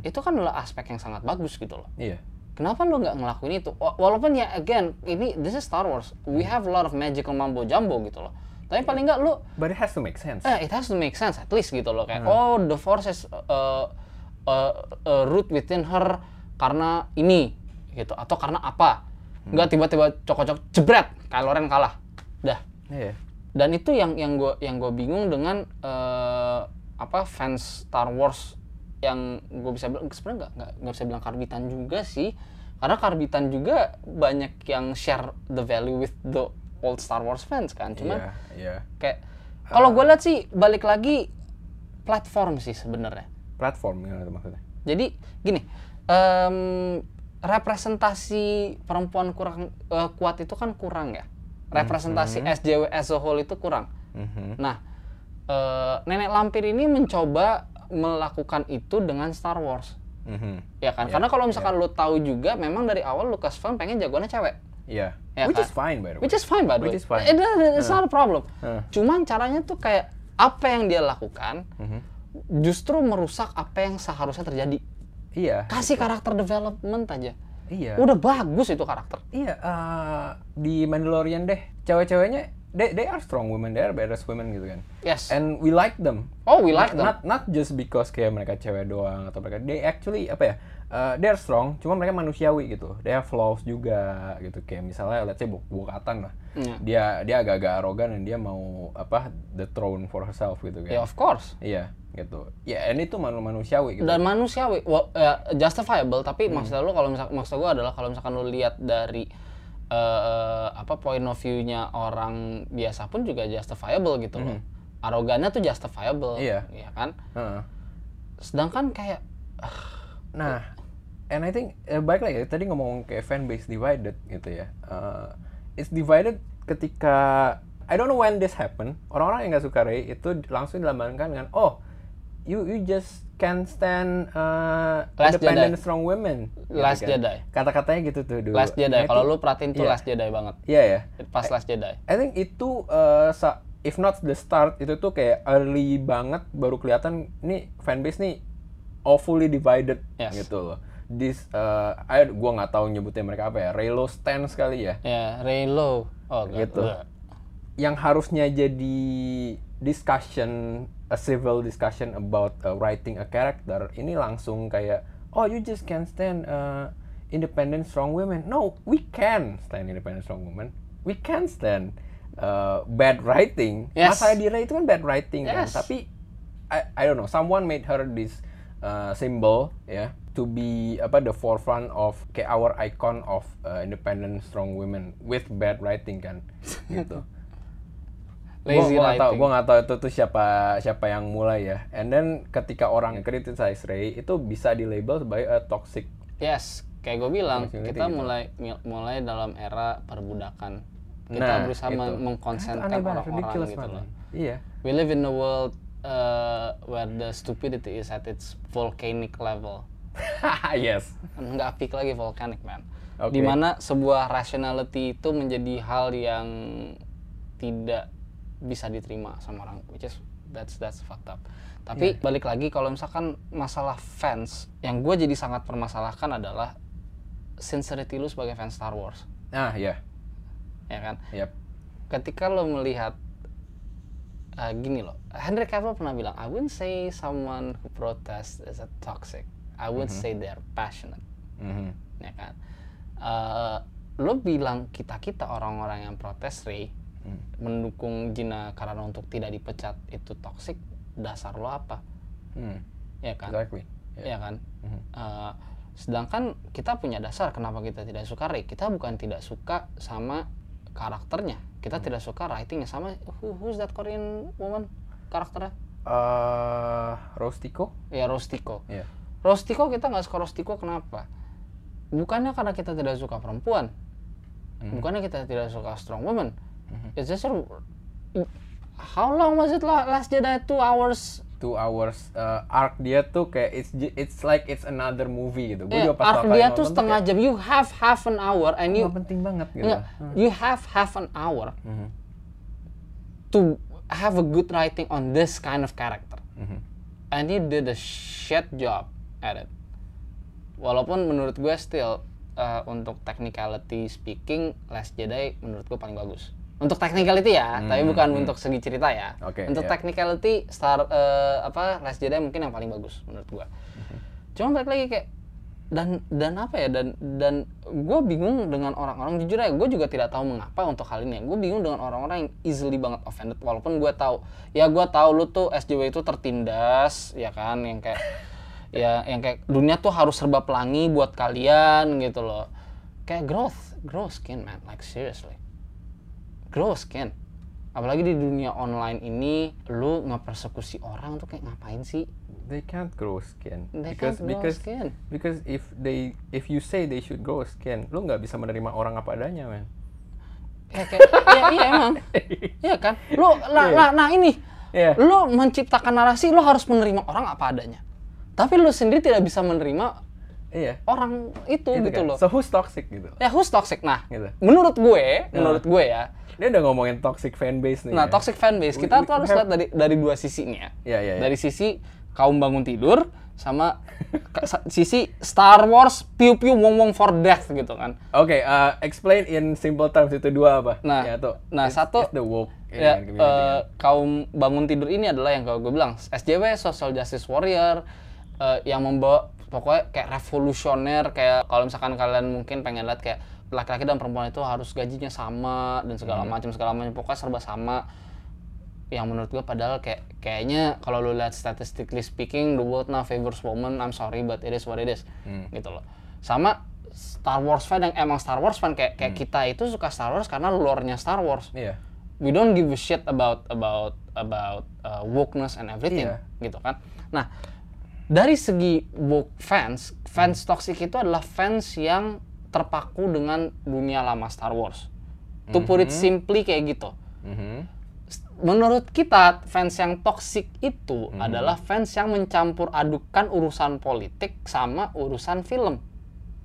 itu kan adalah aspek yang sangat bagus gitu loh. Iya. kenapa lu nggak ngelakuin itu? Wa- walaupun ya again ini this is Star Wars. We have a lot of magical mambo jumbo gitu loh. Tapi paling nggak lu But it has to make sense. eh it has to make sense at least gitu loh. Kayak oh the force is uh, uh, uh, root within her karena ini gitu. Atau karena apa. Nggak tiba-tiba cocok-cocok jebret Kylo Ren kalah. Dah. Iya. dan itu yang yang gue yang gue bingung dengan eh, apa fans Star Wars yang gue bisa bilang sebenarnya nggak nggak bisa bilang karbitan juga sih. Karena karbitan juga banyak yang share the value with the old Star Wars fans kan. Cuman Iya, iya. kayak kalau gue lihat sih balik lagi platform sih sebenarnya Platform gimana tuh maksudnya? jadi gini em, representasi perempuan kurang eh, kuat itu kan kurang ya representasi SJW as a whole itu kurang Mhm. Nah, eh, nenek lampir ini mencoba melakukan itu dengan Star Wars, Mhm. ya kan? Karena kalau misalkan lo tahu juga, memang dari awal Lucasfilm pengen jagoannya cewek, Iya. Ya Which kan? is fine by the way. which is fine by the way. Which is fine. It- it- it's not a problem. Huh. Cuman caranya tuh kayak apa yang dia lakukan Mhm. Justru merusak apa yang seharusnya terjadi. Iya. Kasih karakter development aja. Iya. Udah bagus itu karakter. Iya, eh, di Mandalorian deh, cewek-ceweknya they, they are strong women, they are badass women gitu kan. Yes. And we like them. oh, we like them. not, not just because kayak mereka cewek doang atau mereka they actually apa ya? Eh, they are strong, cuma mereka manusiawi gitu. They have flaws juga gitu. Kayak misalnya let's say Bu Bukatan lah. Iya. Dia dia agak-agak arogan dan dia mau apa the throne for herself gitu kan. Ya of course. Iya, gitu. Ya, and itu manu manusiawi gitu. dan manusiawi wa- ya, justifiable tapi Hmm. maksud lu kalau misal maksud gua adalah kalau misalkan lu lihat dari eh, apa point of view-nya orang biasa pun juga justifiable gitu loh arogannya tuh justifiable Hmm. Iya. ya kan Heeh. sedangkan kayak Nah, and I think eh, baik lagi tadi ngomong kayak fan base divided gitu ya. Uh, it's divided ketika I don't know when this happen. Orang-orang yang nggak suka Ray itu langsung dilambangkan dengan oh you you just can stand uh, Last independent Jedi. strong women. Gitu Last kan. Jedi. Kata-katanya gitu tuh dulu. Last Jedi kalau lu perhatiin tuh iya. Last Jedi banget Iya ya. pas Last Jedi I think itu uh, if not the start itu tuh kayak early banget baru kelihatan nih fanbase nih awfully divided Yes. gitu loh. This uh, I gua nggak tahu nyebutnya mereka apa ya. Reylo stance kali ya. ya Reylo oh enggak, Gitu. enggak. Yang harusnya jadi discussion a civil discussion about uh, writing a character ini langsung kayak oh you just can't stand uh, independent strong women. No, we can stand independent strong women. We can stand uh, bad writing. Yes. Masa Dira itu kan bad writing kan, Yes. tapi I, I don't know, someone made her this uh, symbol ya to be apa the forefront of kayak our icon of uh, independent strong women with bad writing kan gitu. Lazy gua, gua tahu, writing. gua nggak tahu itu tuh siapa siapa yang mulai ya. And then ketika orang criticize Ray itu bisa di label sebagai a toxic. Yes, kayak gue bilang, kita gitu. mulai mulai dalam era perbudakan. Kita Nah, berusaha itu. mengkonsenkan orang-orang gitu loh. Iya. We live in a world uh, where the stupidity is at its volcanic level. yes. Nggak peak lagi volcanic man. Oke. Di mana sebuah rationality itu menjadi hal yang tidak bisa diterima sama orang, which is that's that's fucked up. Tapi balik lagi kalau misalkan masalah fans, yang gue jadi sangat permasalahkan adalah sincerity lu sebagai fans Star Wars, Ah, iya. ya kan? Yep. Ketika lo melihat uh, gini loh, Henry Cavill pernah bilang, I wouldn't say someone who protest is a toxic, I would say they're passionate, Mhm. ya kan? Uh, lo bilang kita kita orang-orang yang protes Ray Hmm. mendukung Gina Carano untuk tidak dipecat itu toxic, dasar lo apa, Hmm. ya kan? Exactly. ya kan? Mhm. Uh, sedangkan kita punya dasar kenapa kita tidak suka Ray. Kita bukan tidak suka sama karakternya. Kita tidak suka writingnya sama who, who's that Korean woman karakternya? Eh, Rostico? Ya Rostiko. Iya. Rostiko kita nggak suka Rostiko kenapa? Bukannya karena kita tidak suka perempuan. Bukannya kita tidak suka strong woman. It's just a- how long was it la- last Jedi? Two hours Two hours uh, arc dia tuh kayak it's it's like it's another movie gitu. Yeah, juga pas arc dia tuh setengah jam. You have half an hour and you "Nggak penting banget gitu. Enggak, you have half an hour Mhm. to have a good writing on this kind of character. Mhm. And he did a shit job at it. Walaupun menurut gue still uh, untuk technicality speaking Last Jedi menurut gue paling bagus. Untuk technicality ya, tapi bukan untuk segi cerita ya. Hmm, Oke, untuk iya. technicality Star uh, apa Last Jedi mungkin yang paling bagus menurut gue. Mhm. Cuma balik lagi kayak dan dan apa ya dan dan gue bingung dengan orang-orang jujur ya gue juga tidak tahu mengapa untuk hal ini gue bingung dengan orang-orang yang easily banget offended walaupun gue tahu ya gue tahu lu tuh SJW itu tertindas ya kan yang kayak ya yang kayak dunia tuh harus serba pelangi buat kalian gitu loh. Kayak growth grow skin man. Like seriously. Grow skin. Apalagi di dunia online ini lu ngepersekusi orang tuh kayak ngapain sih? They can't grow skin. They because can't grow because skin. because if they if you say they should grow skin lu nggak bisa menerima orang apa adanya man. Ya kayak iya iya emang. Iya kan? Lu nah, Iya. nah, nah ini. Iya. lu menciptakan narasi lu harus menerima orang apa adanya tapi lu sendiri tidak bisa menerima iya orang itu, Itu gitu kan. loh so who's toxic gitu ya who's toxic nah Gitu. menurut gue menurut gue ya dia udah ngomongin toxic fanbase nih Nah, ya. toxic fanbase kita we- tuh we harus have- lihat dari dari dua sisi nih ya. Iya, iya, iya. Dari sisi kaum bangun tidur sama sisi Star Wars piu piu wong wong for death gitu kan. Oke, uh, explain in simple terms itu dua apa? Nah, ya, tuh. nah, It's- satu- it's the woke Ya, eh, kan. kaum bangun tidur ini adalah yang kalau gue bilang SJW social justice warrior eh, yang membawa pokoknya kayak revolusioner kayak kalau misalkan kalian mungkin pengen lihat kayak laki-laki dan perempuan itu harus gajinya sama dan segala Hmm. macam segala macam pokoknya serba sama yang menurut gue padahal kayak kayaknya kalau lu lihat statistically speaking the world now favors woman I'm sorry but it is what it is Hmm. gitu loh sama Star Wars fan yang emang Star Wars fan kayak Hmm. kayak kita itu suka Star Wars karena lore-nya Star Wars Iya. we don't give a shit about about about uh, wokeness and everything Iya. gitu kan nah dari segi woke fans fans toxic itu adalah fans yang terpaku dengan dunia lama Star Wars to put it simply kayak gitu Mhm. menurut kita fans yang toxic itu adalah fans yang mencampur adukan urusan politik sama urusan film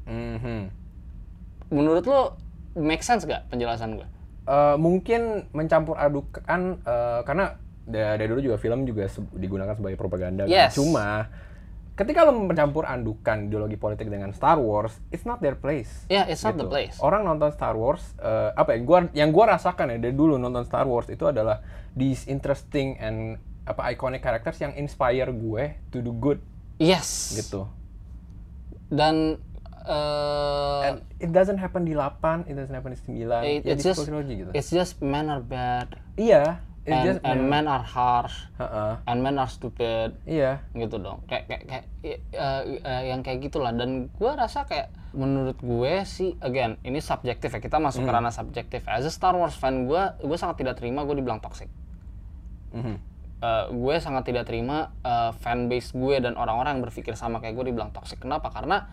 Mhm. menurut lo make sense gak penjelasan gue Eh, mungkin mencampur adukan eh, karena da- dari dulu juga film juga se- digunakan sebagai propaganda. kan. Yes. Cuma ketika lo mencampur adukan ideologi politik dengan Star Wars, it's not their place. Yeah, it's not the Gitu. place. Orang nonton Star Wars, eh, apa ya? Gua yang gua rasakan ya dari dulu nonton Star Wars itu adalah these interesting and apa iconic characters yang inspire gue to do good yes gitu. dan And it doesn't happen di 8, it doesn't happen di 9. it- ya it's di just trilogy gitu. it's just men are bad Iya, it's and, just and men are harsh. Heeh. and men are stupid. Iya. gitu dong. Kayak kayak, kayak eh, eh, yang kayak gitulah. Dan gue rasa kayak menurut gue sih again ini subjektif ya. Kita masuk ke Hmm. ranah subjektif. As a Star Wars fan gue gue sangat tidak terima gue dibilang toxic. Mhm. Eh, gue sangat tidak terima eh, fanbase gue dan orang-orang yang berpikir sama kayak gue dibilang toxic. Kenapa? Karena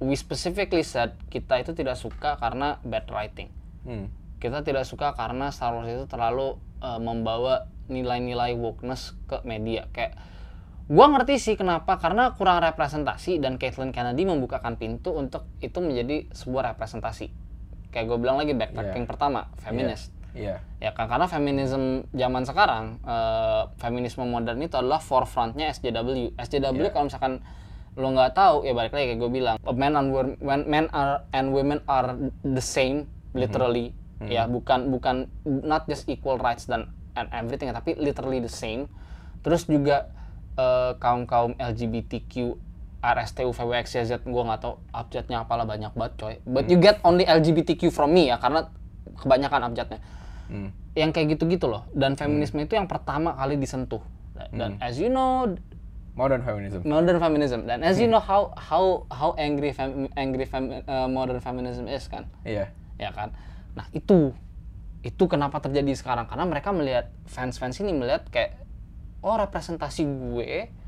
we specifically said kita itu tidak suka karena bad writing. Hmm. kita tidak suka karena Star Wars itu terlalu uh, membawa nilai-nilai wokeness ke media kayak gua ngerti sih kenapa karena kurang representasi dan Kathleen Kennedy membukakan pintu untuk itu menjadi sebuah representasi kayak gue bilang lagi backtracking Iya. pertama feminis Iya. ya kan karena feminisme zaman sekarang uh, feminisme modern itu adalah forefrontnya SJW SJW Iya. kalau misalkan lo nggak tahu ya balik lagi kayak gue bilang men and women men are and women are the same literally ya bukan bukan not just equal rights dan and everything tapi literally the same. Terus juga kaum kaum LGBTQ RSTU VWXYZ gue nggak tahu abjadnya apalah banyak banget coy. But you get only LGBTQ from me ya karena kebanyakan abjadnya Hmm. yang kayak gitu-gitu loh. Dan feminisme itu yang pertama kali disentuh. Dan Hmm. as you know Modern feminism. modern feminism. Dan as Hmm. you know how how how angry fem, angry fem, uh, modern feminism is kan? Iya. ya kan nah itu. Itu kenapa terjadi sekarang. Karena mereka melihat fans-fans ini melihat kayak oh representasi gue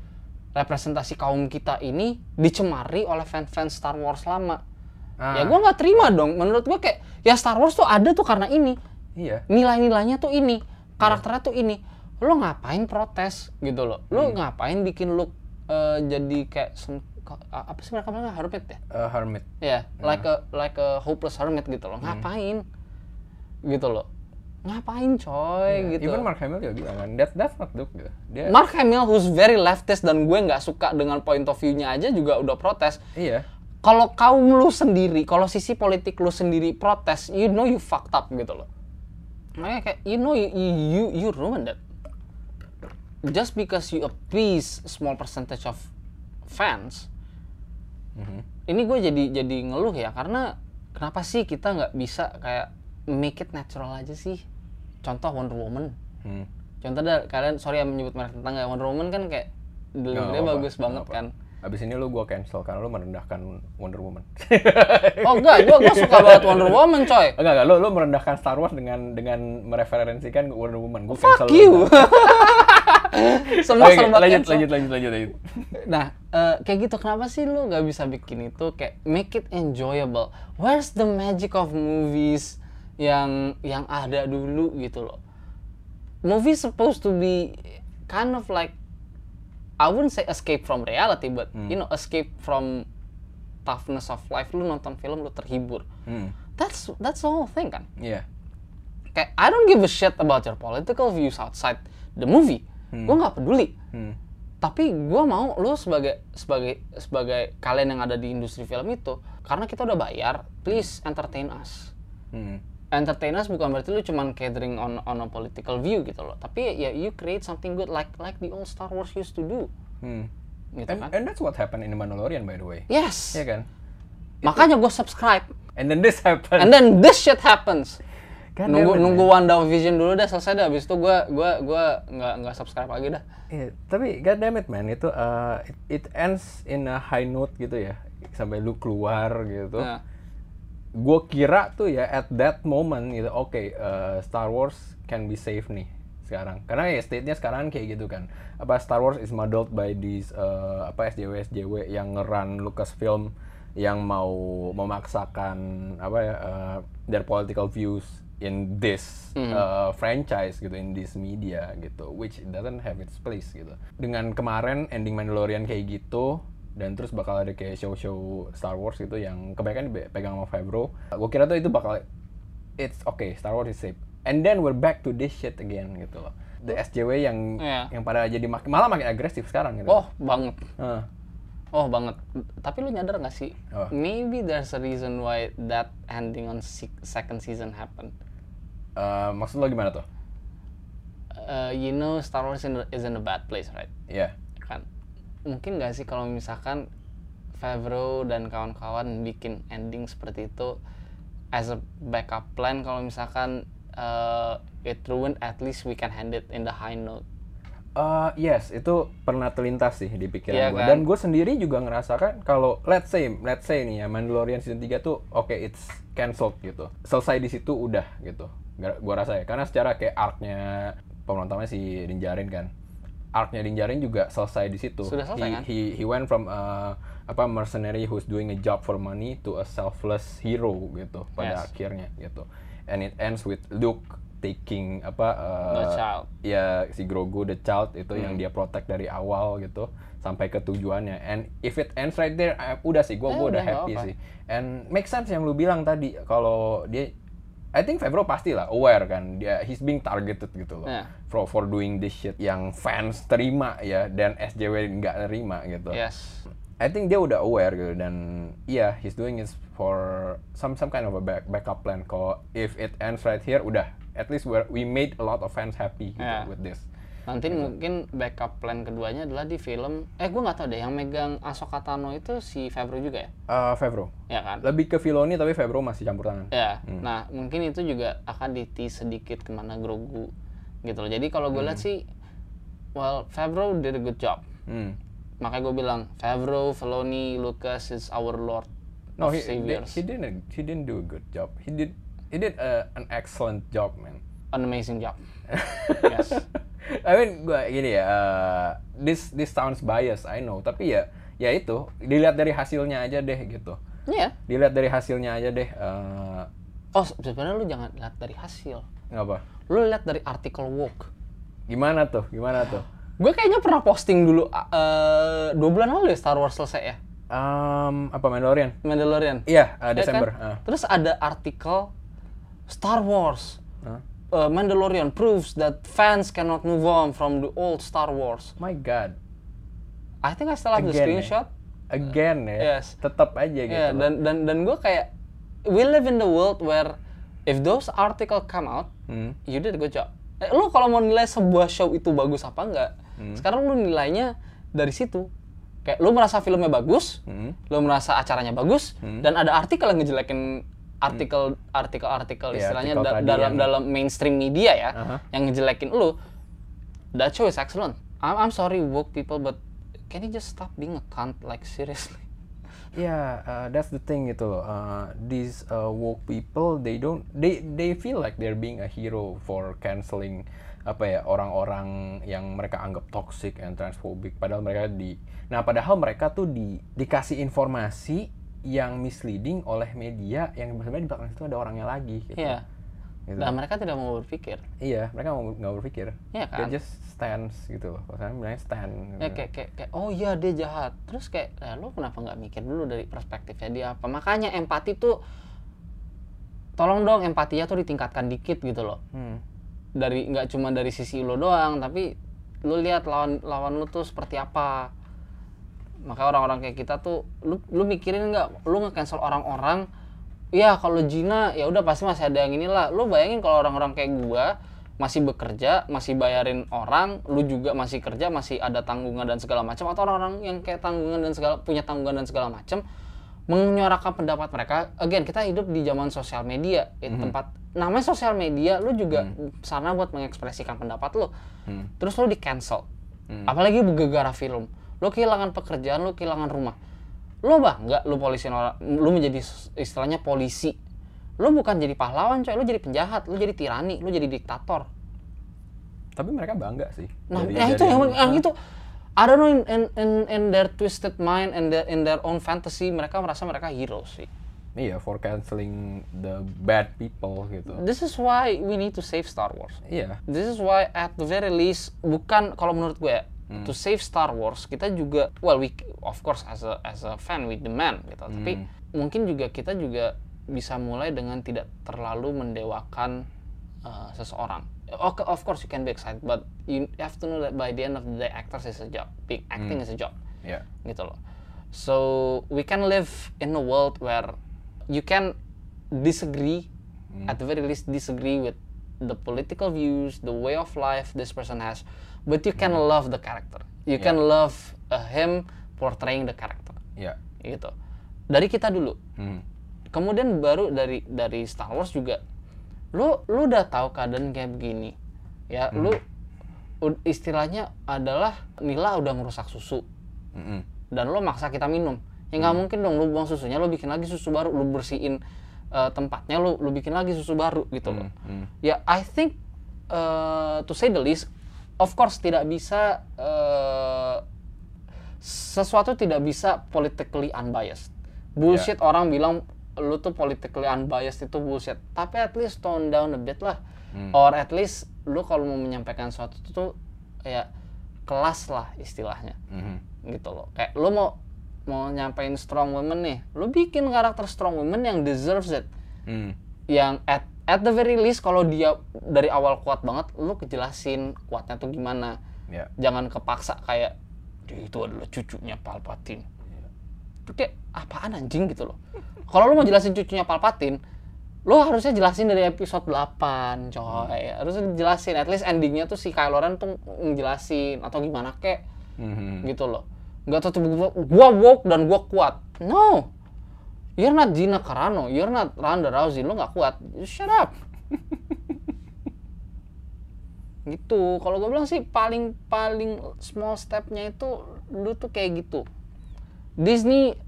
representasi kaum kita ini dicemari oleh fans-fans Star Wars lama. Ah, ya gue nggak terima dong. Menurut gue kayak ya Star Wars tuh ada tuh karena ini. Iya. nilai-nilainya tuh ini. Karakternya tuh ini. Lo ngapain protes gitu loh? Lo ngapain bikin look eh, jadi kayak apa sih mereka bilang hermit ya Eh, hermit. ya like a like a hopeless hermit gitu loh ngapain gitu loh ngapain coy gitu Iya. Even Mark Hamill juga bilang kan, that that's not look gitu. Dia Mark Hamill who's very leftist dan gue nggak suka dengan point of view-nya aja juga udah protes iya. kalau kaum lu sendiri, kalau sisi politik lu sendiri protes, you know you fucked up gitu loh. Makanya kayak you know you you, you ruined it. Just because you appease small percentage of fans, ini gue jadi jadi ngeluh ya karena kenapa sih kita nggak bisa kayak make it natural aja sih contoh Wonder Woman Hmm. contoh dah kalian sorry ya menyebut merek tetangga Wonder Woman kan kayak delivery bagus banget nggak kan apa. Abis ini lu gua cancel karena lu merendahkan Wonder Woman. oh enggak gue gue suka banget Wonder Woman coy enggak enggak lu lu merendahkan Star Wars dengan dengan mereferensikan Wonder Woman. Gua fuck cancel you lu. semua Oke, serba lanjut, cancel. lanjut lanjut lanjut lanjut. Nah, eh, kayak gitu kenapa sih lu nggak bisa bikin itu kayak make it enjoyable? Where's the magic of movies yang yang ada dulu gitu loh? Movies supposed to be kind of like I wouldn't say escape from reality, but you know escape from toughness of life. Lu nonton film lu terhibur. Hmm. That's that's the whole thing kan. Iya. Kayak I don't give a shit about your political views outside the movie. Gue nggak peduli Hmm. tapi gue mau lu sebagai sebagai sebagai kalian yang ada di industri film itu karena kita udah bayar please entertain us Hmm. entertain us bukan berarti lu cuman catering on on a political view gitu loh tapi ya you create something good like like the old Star Wars used to do Hmm. gitu And, kan and that's what happened in The Mandalorian by the way. yes Iya kan? makanya gue subscribe And then this happened. and then this shit happens God nunggu damn it, nunggu Wanda Vision dulu dah selesai dah habis itu gue gua gua nggak nggak subscribe lagi dah Iya, tapi god damn it man, itu uh, it, it ends in a high note gitu ya. Sampai lu keluar gitu. Nah. Gue kira tuh ya at that moment gitu, oke uh, Star Wars can be safe nih sekarang. Karena ya state-nya sekarang kayak gitu kan. Apa Star Wars is modeled by these uh, apa SJW SJW yang ngeran Lucasfilm yang mau memaksakan apa ya uh, their political views in this uh, franchise gitu in this media gitu which doesn't have its place gitu. Dengan kemarin ending Mandalorian kayak gitu dan terus bakal ada kayak show-show Star Wars gitu yang kebanyakan dipegang sama Favreau gue kira tuh itu bakal it's okay Star Wars is safe. And then we're back to this shit again gitu loh. The SJW yang Iya. yang pada jadi mak- malah makin agresif sekarang gitu. Oh banget. Heeh. Oh banget. Tapi lu nyadar gak sih? Apa? Maybe there's a reason why that ending on se- second season happened. Eh, maksud lo gimana tuh Uh, you know Star Wars in, is in a bad place, right? Iya Kan. Mungkin gak sih kalau misalkan Favreau dan kawan-kawan bikin ending seperti itu as a backup plan kalau misalkan uh, it ruined at least we can hand it in the high note. Eh, yes, itu pernah terlintas sih di pikiran Iya gue. kan? Dan gue sendiri juga ngerasakan kalau let's say, let's say nih ya Mandalorian season 3 tuh oke it's cancelled gitu. Selesai di situ udah gitu. Gue rasa ya. Karena secara kayak arc-nya penontonnya si Dinjarin kan. Arc-nya Dinjarin juga selesai di situ. Sudah selesai, he, kan? he, he went from a, apa mercenary who's doing a job for money to a selfless hero gitu pada Yes. akhirnya gitu. And it ends with Luke taking apa uh, The child. ya si Grogu the child itu Hmm. yang dia protect dari awal gitu sampai ke tujuannya and if it ends right there eh, udah sih gue Eh, gua udah udah, happy apa. sih and make sense yang lu bilang tadi kalau dia I think Favreau pasti lah aware kan dia he's being targeted gitu loh Yeah. for for doing this shit yang fans terima ya dan SJW nggak terima gitu Yes. I think dia udah aware gitu dan iya he's doing it for some some kind of a back, backup plan. Kalau if it ends right here udah at least we we made a lot of fans happy gitu Yeah. with this. Nanti Gitu. mungkin backup plan keduanya adalah di film eh gue nggak tahu deh yang megang Ahsoka Tano itu si Favreau juga ya Uh, Favreau ya kan lebih ke Filoni tapi Favreau masih campur tangan. ya Hmm. nah mungkin itu juga akan diti sedikit ke mana Grogu gitu loh jadi kalau gue lihat sih well Favreau did a good job Hmm. makanya gue bilang Favreau Filoni Lucas is our Lord No, of he, he, he didn't he didn't do a good job. He did he did uh, an excellent job, man. an amazing job yes I mean, gua gini ya, uh, this this sounds biased, I know, tapi ya ya itu dilihat dari hasilnya aja deh gitu. Iya Dilihat dari hasilnya aja deh. Uh, oh sebenarnya lu jangan lihat dari hasil ngapa? lu lihat dari artikel Woke Gimana tuh? Gimana tuh? gue kayaknya pernah posting dulu uh, dua bulan lalu ya Star Wars selesai ya Um, apa Mandalorian? Mandalorian Iya, uh, Ya Desember. kan? uh. Terus ada artikel Star Wars Huh? uh, Mandalorian proves that fans cannot move on from the old Star Wars. My God, I think I still have the Again, ya? screenshot. again ya. Yes. Tetap aja gitu. Ya, dan dan dan gue kayak we live in the world where if those article come out, Hmm. you did a good job. Eh, lu kalau mau nilai sebuah show itu bagus apa enggak, Hmm. sekarang lu nilainya dari situ. kayak lu merasa filmnya bagus Hmm. lu merasa acaranya bagus dan ada artikel yang ngejelekin artikel artikel artikel Ya, istilahnya artikel da- dalam yang- dalam mainstream media ya Aha. yang ngejelekin lu that show is excellent I'm, I'm sorry woke people but can you just stop being a cunt like seriously Yeah, uh, that's the thing gitu loh. Uh, these uh, woke people, they don't, they they feel like they're being a hero for canceling apa ya orang-orang yang mereka anggap toxic and transphobic. Padahal mereka di, nah padahal mereka tuh di dikasih informasi yang misleading oleh media yang sebenarnya di belakang itu ada orangnya lagi. Gitu. Iya. Gitu. dan mereka tidak mau berpikir Iya, mereka mau nggak berpikir. Iya kan? They just stands gitu. Kalau saya bilangnya stand. ya kayak kayak kayak oh iya dia jahat terus kayak ya, lu kenapa nggak mikir dulu dari perspektifnya dia apa makanya empati tuh tolong dong empatinya tuh ditingkatkan dikit gitu loh Hmm. dari nggak cuma dari sisi lo doang tapi lu lihat lawan lawan lu tuh seperti apa maka orang-orang kayak kita tuh lu lu mikirin nggak? Lu nge-cancel orang-orang ya kalau Gina ya udah pasti masih ada yang inilah. Lu bayangin kalau orang-orang kayak gua masih bekerja masih bayarin orang lu juga masih kerja masih ada tanggungan dan segala macam atau orang-orang yang kayak tanggungan dan segala punya tanggungan dan segala macam menyuarakan pendapat mereka again kita hidup di zaman sosial media eh, tempat namanya sosial media lu juga sarana buat mengekspresikan pendapat lu. Hmm. terus lu di cancel apalagi gara film lu kehilangan pekerjaan lu kehilangan rumah lu bangga lu polisi orang lu menjadi istilahnya polisi lu bukan jadi pahlawan coy lu jadi penjahat lu jadi tirani lu jadi diktator Tapi mereka bangga sih. nah Jadi- ya itu yang, yang itu I don't know in, in, in, in their twisted mind and their, in their own fantasy mereka merasa mereka hero sih Iya, for canceling the bad people gitu. this is why we need to save Star Wars Iya. This is why at the very least bukan kalau menurut gue ya, to save Star Wars kita juga well we of course as a as a fan we demand gitu. Tapi mungkin juga kita juga bisa mulai dengan tidak terlalu mendewakan uh, seseorang. Okay, of course you can be excited but you have to know that by the end of the day actors is a job, big acting is a job. Iya. gitu loh. So we can live in a world where you can disagree, at the very least disagree with the political views, the way of life this person has, but you can love the character. You can love uh, him portraying the character, Iya. gitu. Dari kita dulu. Hmm. Kemudian baru dari dari Star Wars juga, lu lu udah tahu keadaan kayak begini, ya lu ud- istilahnya adalah Nila udah ngerusak susu Mm-mm. dan lo maksa kita minum ya nggak mungkin dong lo buang susunya lo bikin lagi susu baru lo bersihin eh, tempatnya lo lo bikin lagi susu baru gitu loh Hmm. ya I think eh, to say the least of course tidak bisa eh, sesuatu tidak bisa politically unbiased. Bullshit orang bilang lu tuh politically unbiased itu bullshit. Tapi at least tone down a bit lah. Or at least lu kalau mau menyampaikan sesuatu tuh ya kelas lah istilahnya. Mhm. gitu loh. Kayak lu mau mau nyampein strong women nih lu bikin karakter strong women yang deserves it. Hmm. yang at at the very least kalau dia dari awal kuat banget lu kejelasin kuatnya tuh gimana. Iya. jangan kepaksa kayak "Dia itu adalah cucunya Palpatine. Itu kayak apaan anjing? gitu loh. Kalau lu mau jelasin cucunya Palpatine lu harusnya jelasin dari episode 8 coy. Harusnya jelasin at least endingnya tuh si Kylo Ren tuh ngejelasin atau gimana kek Mhm. gitu loh. Nggak tuh tiba-tiba gua woke dan gua kuat. No you're not Gina Carano you're not Ronda Rousey lu nggak kuat shut up gitu kalau gue bilang sih paling paling small stepnya itu lu tuh kayak gitu Disney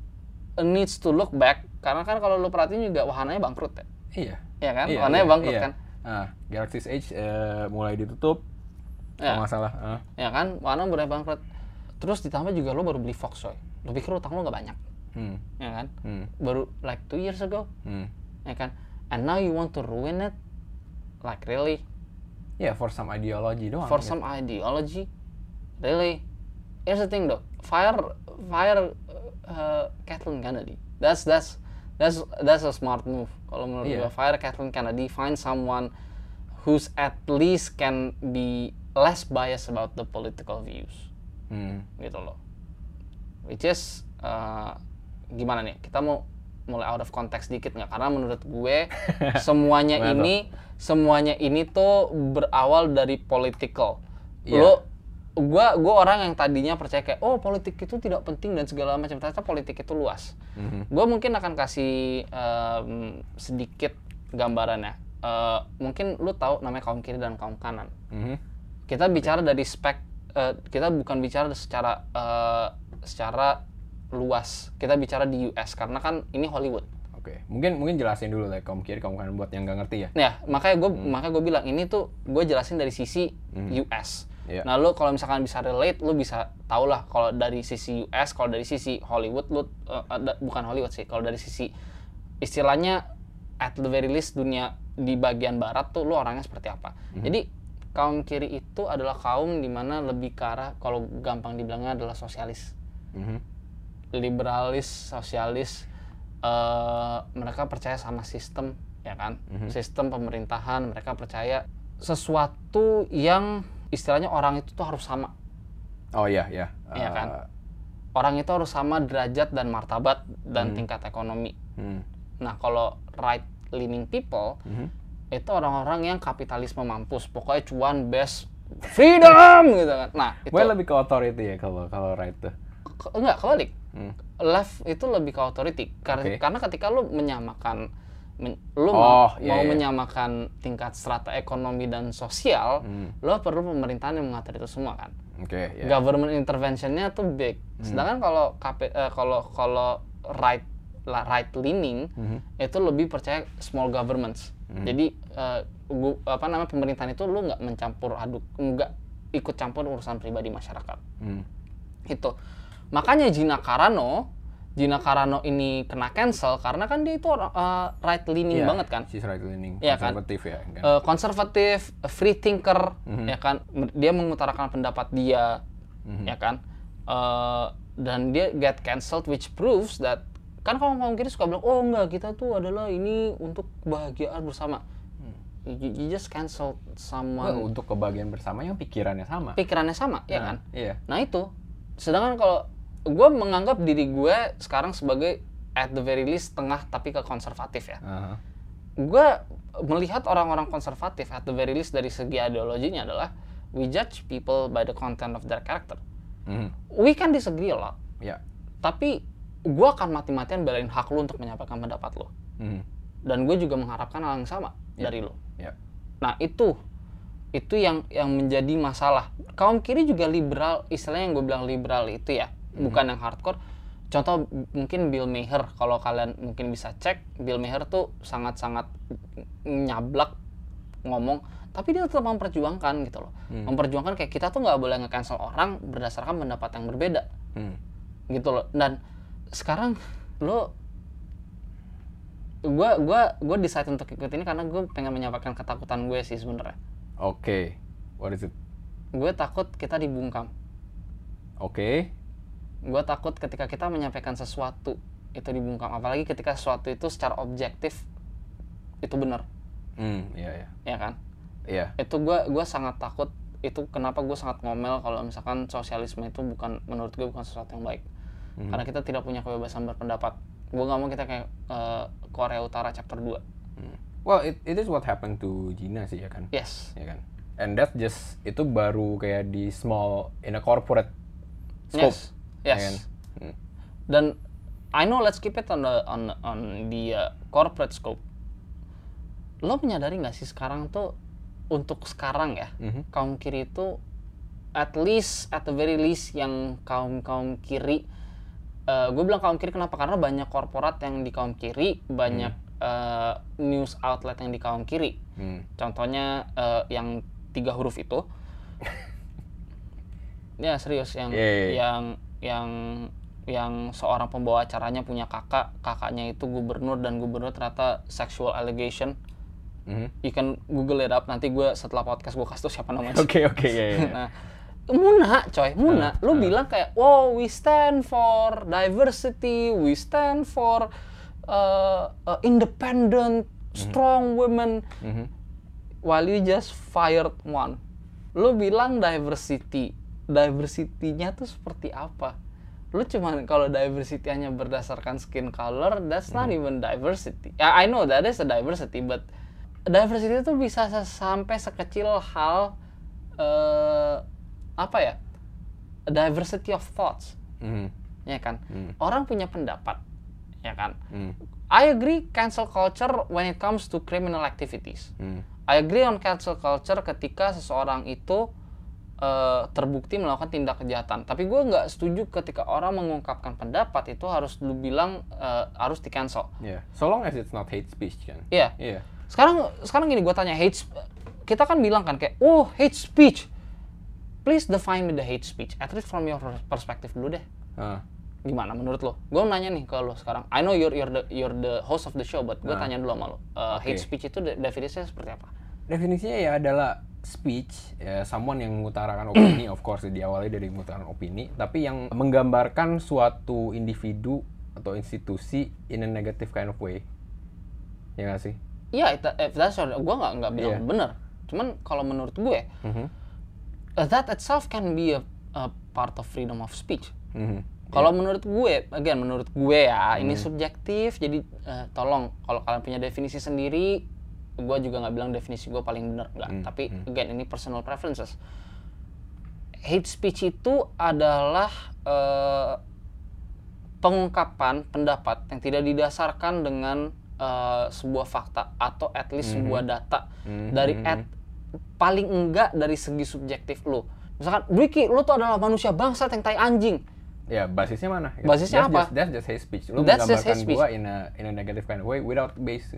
needs to look back karena kan kalau lu perhatiin juga wahananya bangkrut ya Iya. Iya kan? Iya, Warnanya iya, bangkrut iya. kan? Ah, Galaxy's Edge eh, mulai ditutup. Ya. Kalau nggak salah. Ah. ya kan warna mulai bangkrut terus ditambah juga lu baru beli Fox coy lu pikir utang lu nggak banyak Hmm. ya kan Hmm. baru like two years ago Hmm. ya kan and now you want to ruin it like really Ya, for some ideology doang. for gitu. some ideology really here's the thing though fire fire uh, Kathleen Kennedy that's that's that's that's a smart move kalau menurut Iya. gua fire Kathleen Kennedy find someone who's at least can be less biased about the political views Hmm. gitu loh which is uh, gimana nih? Kita mau mulai out of context dikit nggak? Karena menurut gue semuanya ini semuanya ini tuh berawal dari political. Iya. lo gua gua orang yang tadinya percaya kayak oh politik itu tidak penting dan segala macam. Ternyata politik itu luas. Mhm. gua mungkin akan kasih em, sedikit gambarannya Eh, mungkin lu tahu namanya kaum kiri dan kaum kanan. Mhm. kita bicara dari spek eh, kita bukan bicara secara eh, secara luas kita bicara di US karena kan ini Hollywood Oke, mungkin mungkin jelasin dulu lah kaum kiri kaum kanan buat yang nggak ngerti ya. Nah, makanya gue Hmm. makanya gue bilang ini tuh gue jelasin dari sisi US. Iya. Nah, lu kalau misalkan bisa relate, lu bisa tau lah kalau dari sisi US, kalau dari sisi Hollywood, lu eh, ada- bukan Hollywood sih, kalau dari sisi istilahnya at the very least dunia di bagian barat tuh lu orangnya seperti apa. Hmm. Jadi kaum kiri itu adalah kaum di mana lebih ke arah kalau gampang dibilangnya adalah sosialis Mhm. Liberalis, sosialis, eh, mereka percaya sama sistem, ya kan? Sistem pemerintahan, mereka percaya sesuatu yang istilahnya orang itu tuh harus sama. Oh iya iya. Iya kan? Eh, Orang itu harus sama derajat dan martabat dan tingkat ekonomi. hmm. Nah, kalau right leaning people Mhm. itu orang-orang yang kapitalisme mampus, pokoknya cuan best freedom gitu kan. Nah, itu Gue lebih ke authority ya kalau kalau right tuh. Ke- enggak kebalik Hmm. left itu lebih ke authority karena Oke. karena ketika lu menyamakan men- lu Oh, mau, iya, mau iya. menyamakan tingkat strata ekonomi dan sosial Hmm. lo perlu pemerintahan yang mengatur itu semua kan Oke, ya. government interventionnya tuh big sedangkan kalau eh, kalau kalau right right leaning Mhm. itu lebih percaya small governments jadi eh, gu- apa namanya pemerintahan itu lu nggak mencampur aduk nggak ikut campur urusan pribadi masyarakat Hmm. itu makanya Gina Carano Gina Carano ini kena cancel karena kan dia itu eh, right leaning Iya, banget kan She's right leaning, Iya kan? konservatif ya. kan? Eh, konservatif free thinker Mhm. ya kan dia mengutarakan pendapat dia Mhm. ya kan Eh, dan dia get cancelled which proves that kan kalau kaum kiri suka bilang oh enggak kita tuh adalah ini untuk kebahagiaan bersama you, you just cancel Well, someone untuk kebahagiaan bersama yang pikirannya sama. pikirannya sama ya Nah, kan Iya. Nah itu, sedangkan kalau gue menganggap diri gue sekarang sebagai at the very least tengah tapi ke konservatif ya. Aha. Gue melihat orang-orang konservatif at the very least dari segi ideologinya adalah we judge people by the content of their character. Mhm. We can disagree a lot, Ya. tapi gue akan mati-matian belain hak lu untuk menyampaikan pendapat lo. Mhm. Dan gue juga mengharapkan hal yang sama dari lo. Ya. Nah itu itu yang yang menjadi masalah. Kaum kiri juga liberal, istilahnya yang gue bilang liberal itu ya, bukan yang hardcore. Contoh mungkin Bill Maher, kalau kalian mungkin bisa cek, Bill Maher tuh sangat-sangat nyablak ngomong, tapi dia tetap memperjuangkan gitu loh. Memperjuangkan kayak kita tuh nggak boleh nge-cancel orang berdasarkan pendapat yang berbeda Hmm. gitu loh. Dan sekarang lo gua gua gua decide untuk ikut ini karena gue pengen menyampaikan ketakutan gue sih sebenarnya Oke. What is it? gue takut kita dibungkam Oke. Gue takut ketika kita menyampaikan sesuatu itu dibungkam apalagi ketika sesuatu itu secara objektif itu benar Hmm, iya ya. ya kan Iya. itu gue gua sangat takut itu kenapa gue sangat ngomel kalau misalkan sosialisme itu bukan menurut gue bukan sesuatu yang baik Mhm. karena kita tidak punya kebebasan berpendapat gue nggak mau kita kayak eh, Korea Utara chapter 2 Hmm. Well, it, it is what happened to Gina sih ya kan. yes Ya kan. And that just itu baru kayak di small in a corporate scope. yes yes kan? Hmm. dan I know let's keep it on the on on the uh, corporate scope lo menyadari nggak sih sekarang tuh untuk sekarang ya Mhm. kaum kiri itu at least at the very least yang kaum kaum kiri gue bilang kaum kiri kenapa karena banyak korporat yang di kaum kiri banyak uh, news outlet yang di kaum kiri Hmm. contohnya uh, yang tiga huruf itu ya serius yang Iya, iya, iya. yang yang yang seorang pembawa acaranya punya kakak kakaknya itu gubernur dan gubernur ternyata sexual allegation. Mhm. you can google it up nanti gue setelah podcast gue kasih tau siapa namanya. Oke oke ya ya. nah Muna coy Muna. Ah, lu bilang kayak wow we stand for diversity we stand for uh, uh, independent strong women. Mhm. while you just fired one. Lu bilang diversity diversity-nya tuh seperti apa lu cuman kalau diversity hanya berdasarkan skin color that's not even diversity ya I know that is a diversity but diversity itu bisa sampai sekecil hal eh apa ya a diversity of thoughts, Mhm. ya kan? Hmm. Orang punya pendapat, ya kan? Hmm. I agree cancel culture when it comes to criminal activities. Hmm. I agree on cancel culture ketika seseorang itu eh, terbukti melakukan tindak kejahatan. Tapi gue nggak setuju ketika orang mengungkapkan pendapat itu harus lu bilang eh, harus di cancel. Yeah. So long as it's not hate speech kan. Iya. Iya. Sekarang sekarang gini gue tanya hate kita kan bilang kan kayak oh hate speech. Please define me the hate speech. At least from your perspective dulu deh. Ah. Gimana menurut lo? Gue nanya nih ke lo sekarang. I know you're you're the you're the host of the show, but gue Nah. tanya dulu sama lo. Eh, Hate Oke. speech itu de- definisinya seperti apa? Definisinya ya adalah speech, ya someone yang mengutarakan opini, of course diawali dari mengutarakan opini, tapi yang menggambarkan suatu individu atau institusi in a negative kind of way. Ya nggak sih? Iya, itu if that's gue nggak nggak bilang Iya. bener. Cuman kalau menurut gue, Mhm. uh, that itself can be a, a part of freedom of speech. Mhm. Kalau menurut gue, again menurut gue ya, Hmm. ini subjektif. Jadi uh, tolong kalau kalian punya definisi sendiri, gue juga nggak bilang definisi gue paling benar nggak. Hmm, Tapi again ini personal preferences. Hate speech itu adalah uh, pengungkapan pendapat yang tidak didasarkan dengan uh, sebuah fakta atau at least Hmm. sebuah data Mhm. dari at paling enggak dari segi subjektif lu. Misalkan, Ricky, lu tuh adalah manusia bangsat yang tai anjing. Ya basisnya mana? Ya, Basisnya that's apa? Just, that's just hate speech. Lu That's just menggambarkan hate speech. gua in a in a negative kind of way without base.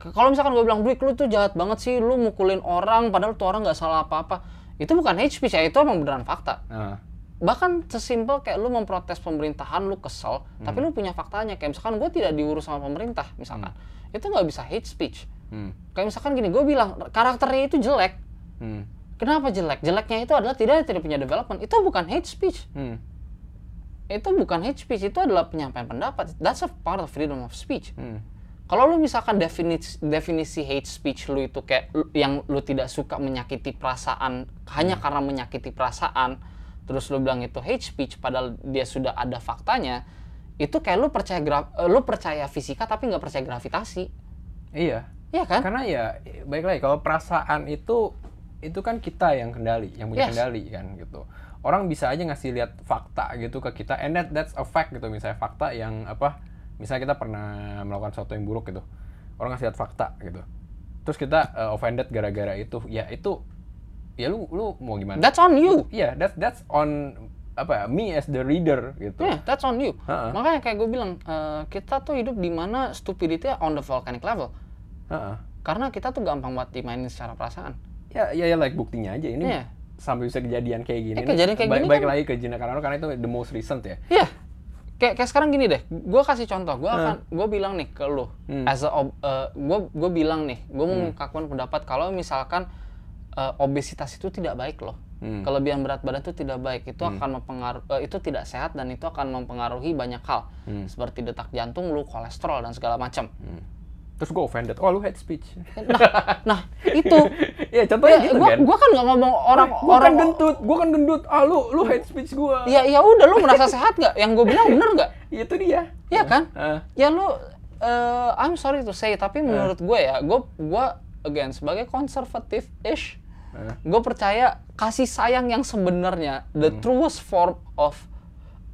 Kalau misalkan gue bilang, Rick, lu tuh jahat banget sih, lu mukulin orang, padahal tuh orang nggak salah apa-apa. Itu bukan hate speech ya, itu emang beneran fakta. Ah. Bahkan sesimpel kayak lu memprotes pemerintahan, lu kesel, tapi Hmm. lu punya faktanya. Kayak misalkan gue tidak diurus sama pemerintah, misalkan. Itu nggak bisa hate speech. Hmm. Kayak misalkan gini, gue bilang, karakternya itu jelek. Hmm. Kenapa jelek? Jeleknya itu adalah tidak tidak punya development. Itu bukan hate speech. Hmm. Itu bukan hate speech, itu adalah penyampaian pendapat. That's a part of freedom of speech. Hmm. Kalau lu misalkan definisi, definisi hate speech lu itu kayak lu- yang lu tidak suka menyakiti perasaan hanya Hmm. karena menyakiti perasaan, terus lu bilang itu hate speech padahal dia sudah ada faktanya, itu kayak lu percaya gra- eh, lu percaya fisika tapi nggak percaya gravitasi. Iya. Iya kan? Karena ya baik lagi kalau perasaan itu itu kan kita yang kendali, yang punya Yes. kendali kan gitu. Orang bisa aja ngasih lihat fakta gitu ke kita, and that that's a fact gitu misalnya fakta yang apa, misalnya kita pernah melakukan sesuatu yang buruk gitu, orang ngasih lihat fakta gitu, terus kita uh, offended gara-gara itu, ya itu, ya lu lu mau gimana? That's on you. Iya, that's that's on apa ya, me as the reader gitu. Yeah, that's on you. Ha-ha. Makanya kayak gue bilang, eh, kita tuh hidup di mana stupidity on the volcanic level. Heeh. Karena kita tuh gampang buat dimainin secara perasaan. Ya, ya, ya like buktinya aja ini Iya. sampai bisa kejadian kayak gini. Eh, kejadian kayak Baik- gini baik kan- lagi ke karena itu the most recent ya. Iya. Kayak kayak sekarang gini deh. Gue kasih contoh. Gue akan gue bilang nih ke lu Hmm. as a gue gue bilang nih, gue mengungkapkan pendapat kalau misalkan eh, obesitas itu tidak baik loh. Hmm. Kelebihan berat badan itu tidak baik. Itu akan mempengaruhi itu tidak sehat dan itu akan mempengaruhi banyak hal. Hmm. Seperti detak jantung lu, kolesterol dan segala macam. Terus gue offended. Oh, lu hate speech. Nah, nah itu Iya, contohnya ya, gitu gua, kan. gua kan nggak ngomong orang Gua orang kan gendut, gua kan gendut. Ah, lu lu hate speech gua. ya ya udah lu merasa sehat nggak? Yang gue bilang bener nggak? Itu dia. Iya kan? Ah. ya lu eh, I'm sorry to say tapi menurut gue ya gue gue again sebagai konservatif ish Eh. gue percaya kasih sayang yang sebenarnya the truest form of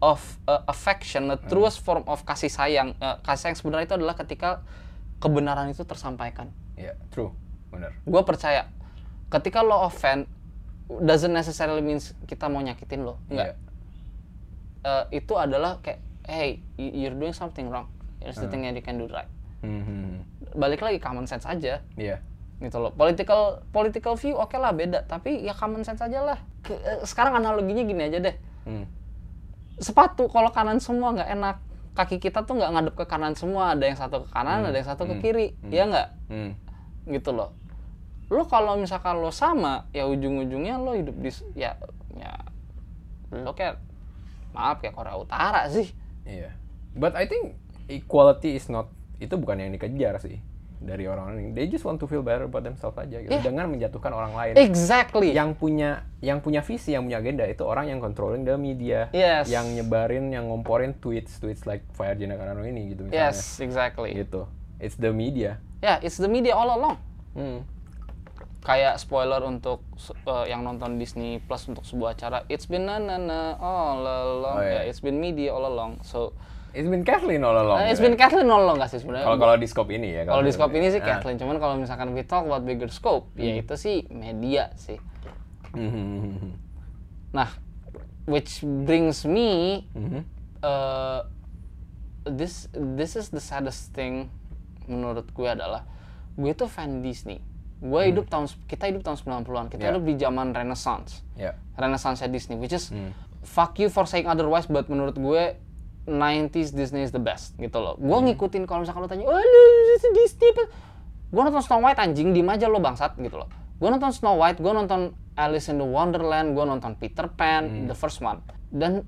of uh, affection the truest form of kasih sayang eh, kasih sayang sebenarnya itu adalah ketika kebenaran itu tersampaikan Iya, true. Bener. gue percaya ketika lo offend doesn't necessarily means kita mau nyakitin lo enggak Iya. Eh, itu adalah kayak hey you- you're doing something wrong here's the thing that you can do right Hmm, hmm, hmm. balik lagi common sense aja Iya. gitu loh political political view oke lah beda tapi ya common sense aja lah Ke- eh, sekarang analoginya gini aja deh Hmm. sepatu kalau kanan semua nggak enak kaki kita tuh nggak ngadep ke kanan semua. Ada yang satu ke kanan ada yang satu ke kiri. Ya nggak? Hmm. gitu loh. Lo kalau misalkan lo sama ya ujung-ujungnya lo hidup di ya ya lo kayak maaf kayak Korea Utara sih. Iya. But I think equality is not itu bukan yang dikejar sih dari orang-orang ini. They just want to feel better about themselves aja gitu. Yeah. Dengan menjatuhkan orang lain. exactly yang punya yang punya visi, yang punya agenda itu orang yang controlling the media, Yes. yang nyebarin, yang ngomporin tweets, tweets like Fire Gina Carano ini gitu misalnya. yes exactly Gitu. It's the media. ya it's the media all along Hmm. kayak spoiler untuk eh, yang nonton Disney Plus untuk sebuah acara it's been na na na all along Oh, iya. ya it's been media all along so It's been Kathleen all along. eh, it's gitu been ya. Kathleen all along gak sih sebenarnya Kalau kalau di scope ini ya. kalau di scope ini sih. Kathleen cuman kalau misalkan we talk about bigger scope ya Hmm. itu sih media sih Mhm. nah which brings me uh, this this is the saddest thing menurut gue adalah gue tuh fan Disney. Gue hidup tahun kita hidup tahun 90-an. Kita Hmm. Yeah. hidup di zaman Renaissance. Ya. Renaissance Disney which is Hmm. fuck you for saying otherwise but menurut gue 90s Disney is the best gitu loh. Gue Hmm. ngikutin kalau misalkan lo tanya, "Oh, lu Disney." Gue nonton Snow White anjing, diem aja lo bangsat gitu loh. Gue nonton Snow White, gue nonton Alice in the Wonderland, gue nonton Peter Pan, Hmm. the first one. Dan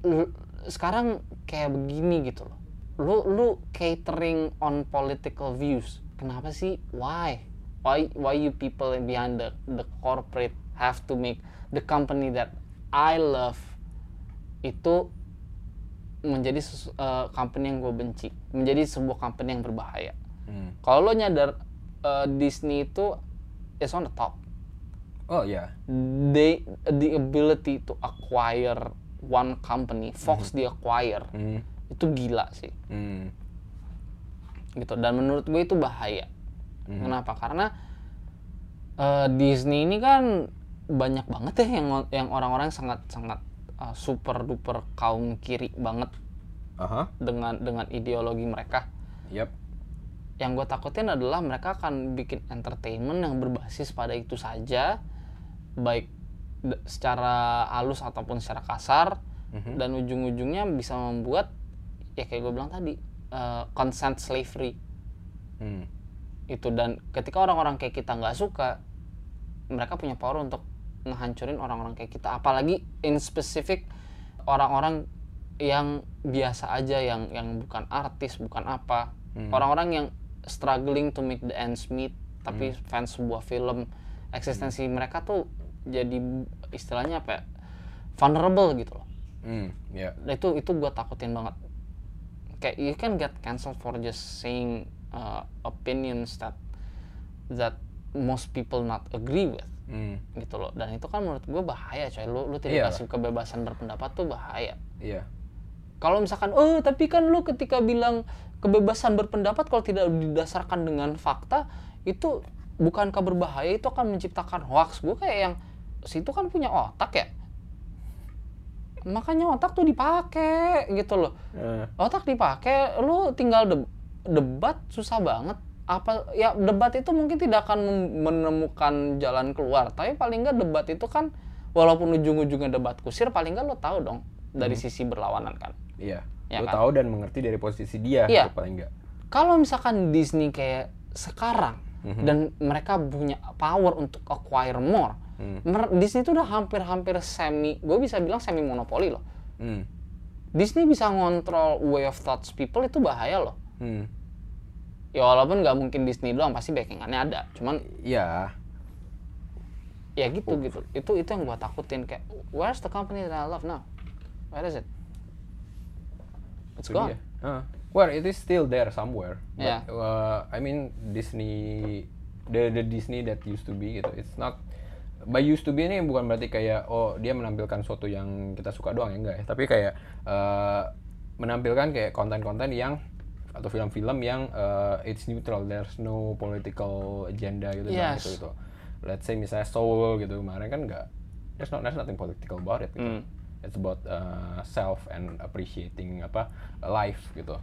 sekarang kayak begini gitu loh. Lu lu catering on political views. Kenapa sih? Why? Why why you people behind the the corporate have to make the company that I love itu menjadi sesu- eh, company yang gue benci, menjadi sebuah company yang berbahaya. Hmm. Kalau lo nyadar eh, Disney itu is on the top. Oh ya. They the ability to acquire one company, Fox di acquire Hmm. itu gila sih, Hmm. gitu. Dan menurut gue itu bahaya. Mhm. Kenapa? Karena eh, Disney ini kan banyak banget ya yang yang orang-orang sangat sangat eh, super duper kaum kiri banget Aha. dengan dengan ideologi mereka. Yep. Yang gue takutin adalah mereka akan bikin entertainment yang berbasis pada itu saja, baik secara halus ataupun secara kasar, Mhm. dan ujung-ujungnya bisa membuat ya kayak gue bilang tadi eh, consent slavery Hmm. itu dan ketika orang-orang kayak kita nggak suka mereka punya power untuk ngehancurin orang-orang kayak kita. Apalagi in specific orang-orang yang biasa aja yang yang bukan artis bukan apa. Hmm. orang-orang yang struggling to make the ends meet tapi fans sebuah film eksistensi mereka tuh jadi istilahnya apa ya? Vulnerable gitu loh. Hmm. Ya. Nah, itu itu gue takutin banget. Kayak you can get cancelled for just saying uh, opinions that that most people not agree with Hmm. gitu loh. Dan itu kan menurut gue bahaya coy. Lu lu tidak Iyalah. kasih kebebasan berpendapat tuh bahaya. Iya. kalau misalkan oh tapi kan lu ketika bilang kebebasan berpendapat kalau tidak didasarkan dengan fakta itu bukankah berbahaya? Itu akan menciptakan hoax. Gue kayak yang situ kan punya otak ya? Makanya otak tuh dipakai gitu loh. Eh, otak dipakai lu tinggal de- debat susah banget apa ya debat itu mungkin tidak akan menemukan jalan keluar tapi paling nggak debat itu kan walaupun ujung-ujungnya debat kusir paling nggak lo tahu dong dari sisi berlawanan kan Iya. Ya Lu kan? tahu dan mengerti dari posisi dia Iya. gitu, paling enggak. kalau misalkan Disney kayak sekarang Mhm. dan mereka punya power untuk acquire more Hmm. mer- Disney itu udah hampir-hampir semi gue bisa bilang semi monopoli loh Hmm. Disney bisa ngontrol way of thoughts people itu bahaya loh Hmm. Ya walaupun nggak mungkin Disney doang pasti backingannya ada cuman Iya. ya gitu gitu itu itu yang gua takutin kayak where's the company that I love now where is it it's gone. Ah. Well, it is still there somewhere. But, Yeah. uh, I mean Disney, the the Disney that used to be gitu. It's not by used to be ini bukan berarti kayak oh dia menampilkan sesuatu yang kita suka doang ya enggak ya. Tapi kayak uh, menampilkan kayak konten-konten yang atau film-film yang uh, it's neutral. There's no political agenda gitu Yes. gitu gitu. Let's say misalnya Soul gitu kemarin kan enggak there's not there's nothing political about it gitu. Hmm. It's about uh, self and appreciating apa life gitu.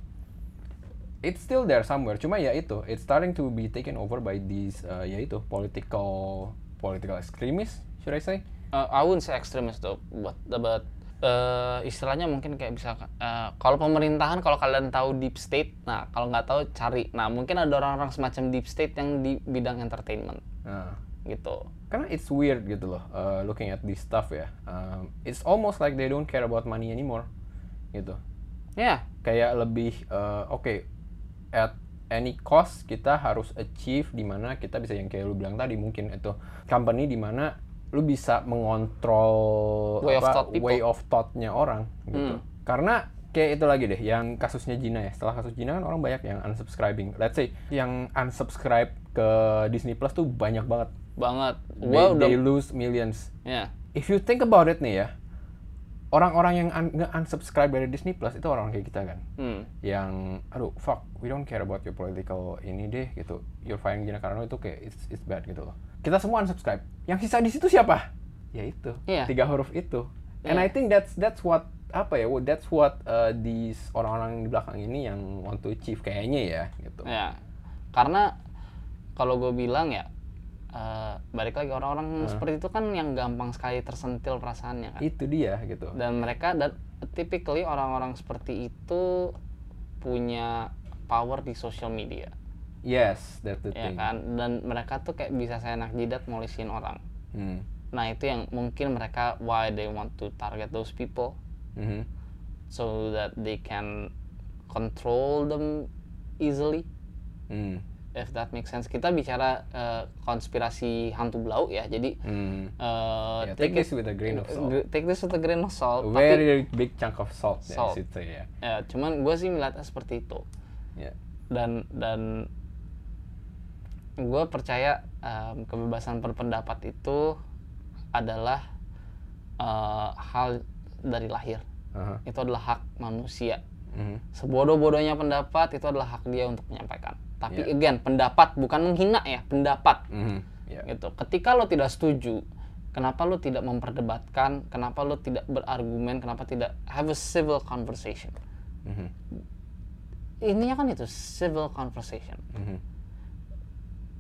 It's still there somewhere. Cuma ya itu, it's starting to be taken over by these uh, ya itu political political extremists, should I say? Uh, I wouldn't say extremist though but but uh, istilahnya mungkin kayak bisa uh, kalau pemerintahan kalau kalian tahu deep state nah kalau nggak tahu cari. Nah mungkin ada orang-orang semacam deep state yang di bidang entertainment. Nah, gitu. Karena it's weird gitu loh, uh, looking at this stuff ya. Um, it's almost like they don't care about money anymore, gitu. ya kayak lebih uh, oke at any cost kita harus achieve di mana kita bisa yang kayak lu bilang tadi mungkin itu company di mana lu bisa mengontrol Way of apa, thought people. way of thought-nya orang gitu. Hmm. Karena kayak itu lagi deh yang kasusnya Gina ya. Setelah kasus Gina kan orang banyak yang unsubscribing. Let's say yang unsubscribe ke Disney Plus tuh banyak banget. banget They, they lose millions. ya If you think about it nih ya, orang-orang yang un- nge-unsubscribe dari Disney Plus itu orang kayak kita kan. hmm. Yang, aduh, fuck, we don't care about your political ini deh gitu. You're firing Gina Carano itu kayak it's, it's bad gitu loh. Kita semua unsubscribe. Yang sisa di situ siapa? Ya itu, Iya. tiga huruf itu. And Iya. I think that's that's what apa ya? That's what uh, these orang-orang di belakang ini yang want to achieve kayaknya ya gitu. ya karena kalau gue bilang ya eh, balik lagi orang-orang seperti itu kan yang gampang sekali tersentil perasaannya kan Itu dia gitu. dan mereka dan typically orang-orang seperti itu punya power di social media Yes, that's the ya thing. kan dan mereka tuh kayak bisa seenak jidat ngulisin orang Hmm. nah itu yang mungkin mereka why they want to target those people Mhm. so that they can control them easily Hmm. if that makes sense kita bicara eh, konspirasi hantu blau ya jadi Hmm. eh, Yeah, take this with a grain of salt. take this with a grain of salt A tapi very big chunk of salt, Salt. situ ya. ya cuman gue sih melihatnya seperti itu Ya. dan dan gue percaya em, kebebasan berpendapat itu adalah eh, hal dari lahir Aha. itu adalah hak manusia Mhm. sebodoh-bodohnya pendapat itu adalah hak dia untuk menyampaikan tapi Yeah. again pendapat bukan menghina ya pendapat Mhm. Ya. gitu ketika lo tidak setuju kenapa lo tidak memperdebatkan kenapa lo tidak berargumen kenapa tidak have a civil conversation Mhm. intinya kan itu civil conversation Mhm.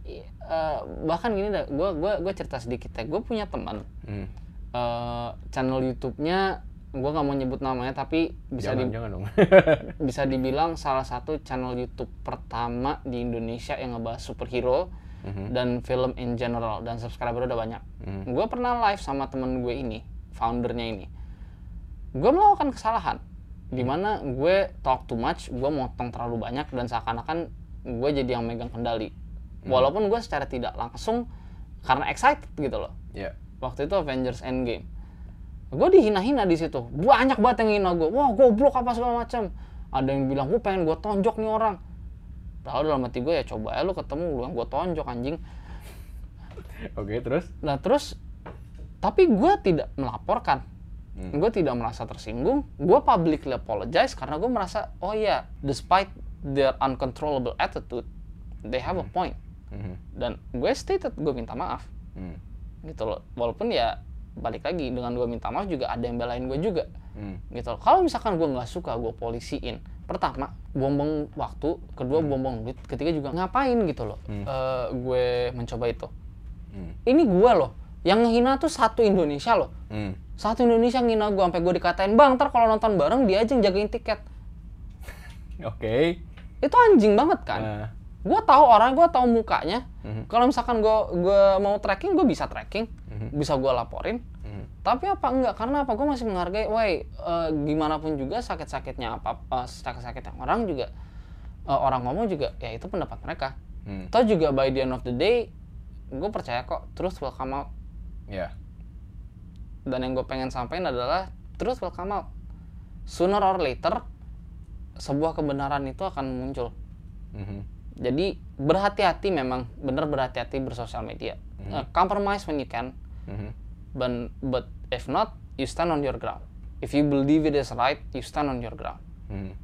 Eh, bahkan gini dah gue gua gua cerita sedikit ya gue punya teman Mhm. eh, channel YouTube-nya gue nggak mau nyebut namanya tapi bisa jangan, di- jangan dong. bisa dibilang salah satu channel YouTube pertama di Indonesia yang ngebahas superhero Mhm. dan film in general dan subscriber udah banyak. Mhm. Gue pernah live sama temen gue ini, foundernya ini. Gue melakukan kesalahan, di mana gue talk too much, gue motong terlalu banyak dan seakan-akan gue jadi yang megang kendali. Walaupun gue secara tidak langsung karena excited gitu loh. Ya. Waktu itu Avengers Endgame. Gue dihina-hina di situ. Banyak banget yang hina gue. Wah, goblok apa segala macam. Ada yang bilang gue pengen gue tonjok nih orang. Padahal dalam hati gue ya coba ya lu ketemu lu yang gue tonjok anjing. Oke, terus? Nah terus, tapi gue tidak melaporkan. Hmm. Gue tidak merasa tersinggung. Gue publicly apologize karena gue merasa, oh iya, despite their uncontrollable attitude, they have a point. Mhm. Dan gue stated gue minta maaf. Hmm. Gitu loh. Walaupun ya balik lagi dengan gue minta maaf juga ada yang belain gue juga. Hmm. Gitu loh. Kalau misalkan gue nggak suka, gue polisiin. Pertama, buang-buang waktu. Kedua, buang-buang duit. Ketiga juga ngapain gitu loh. Eh, gue mencoba itu. Hmm. Ini gue loh. Yang ngehina tuh satu Indonesia loh. Hmm. Satu Indonesia ngina gue sampai gue dikatain bang ntar kalau nonton bareng dia aja yang jagain tiket Oke. itu anjing banget kan Nah, gue tahu orang gue tahu mukanya Mhm. kalau misalkan gue gue mau tracking gue bisa tracking Mhm. bisa gue laporin Mhm. tapi apa enggak karena apa gue masih menghargai woi eh, gimana pun juga sakit sakitnya apa eh, sakit sakitnya orang juga eh, orang ngomong juga ya itu pendapat mereka Hmm. Toh juga by the end of the day gue percaya kok truth will come out Ya. dan yang gue pengen sampaikan adalah truth will come out sooner or later sebuah kebenaran itu akan muncul Mhm. Jadi berhati-hati memang bener berhati-hati bersosial media. Uh, compromise when you can. Mhm. but but if not you stand on your ground. If you believe it is right you stand on your ground. Mhm.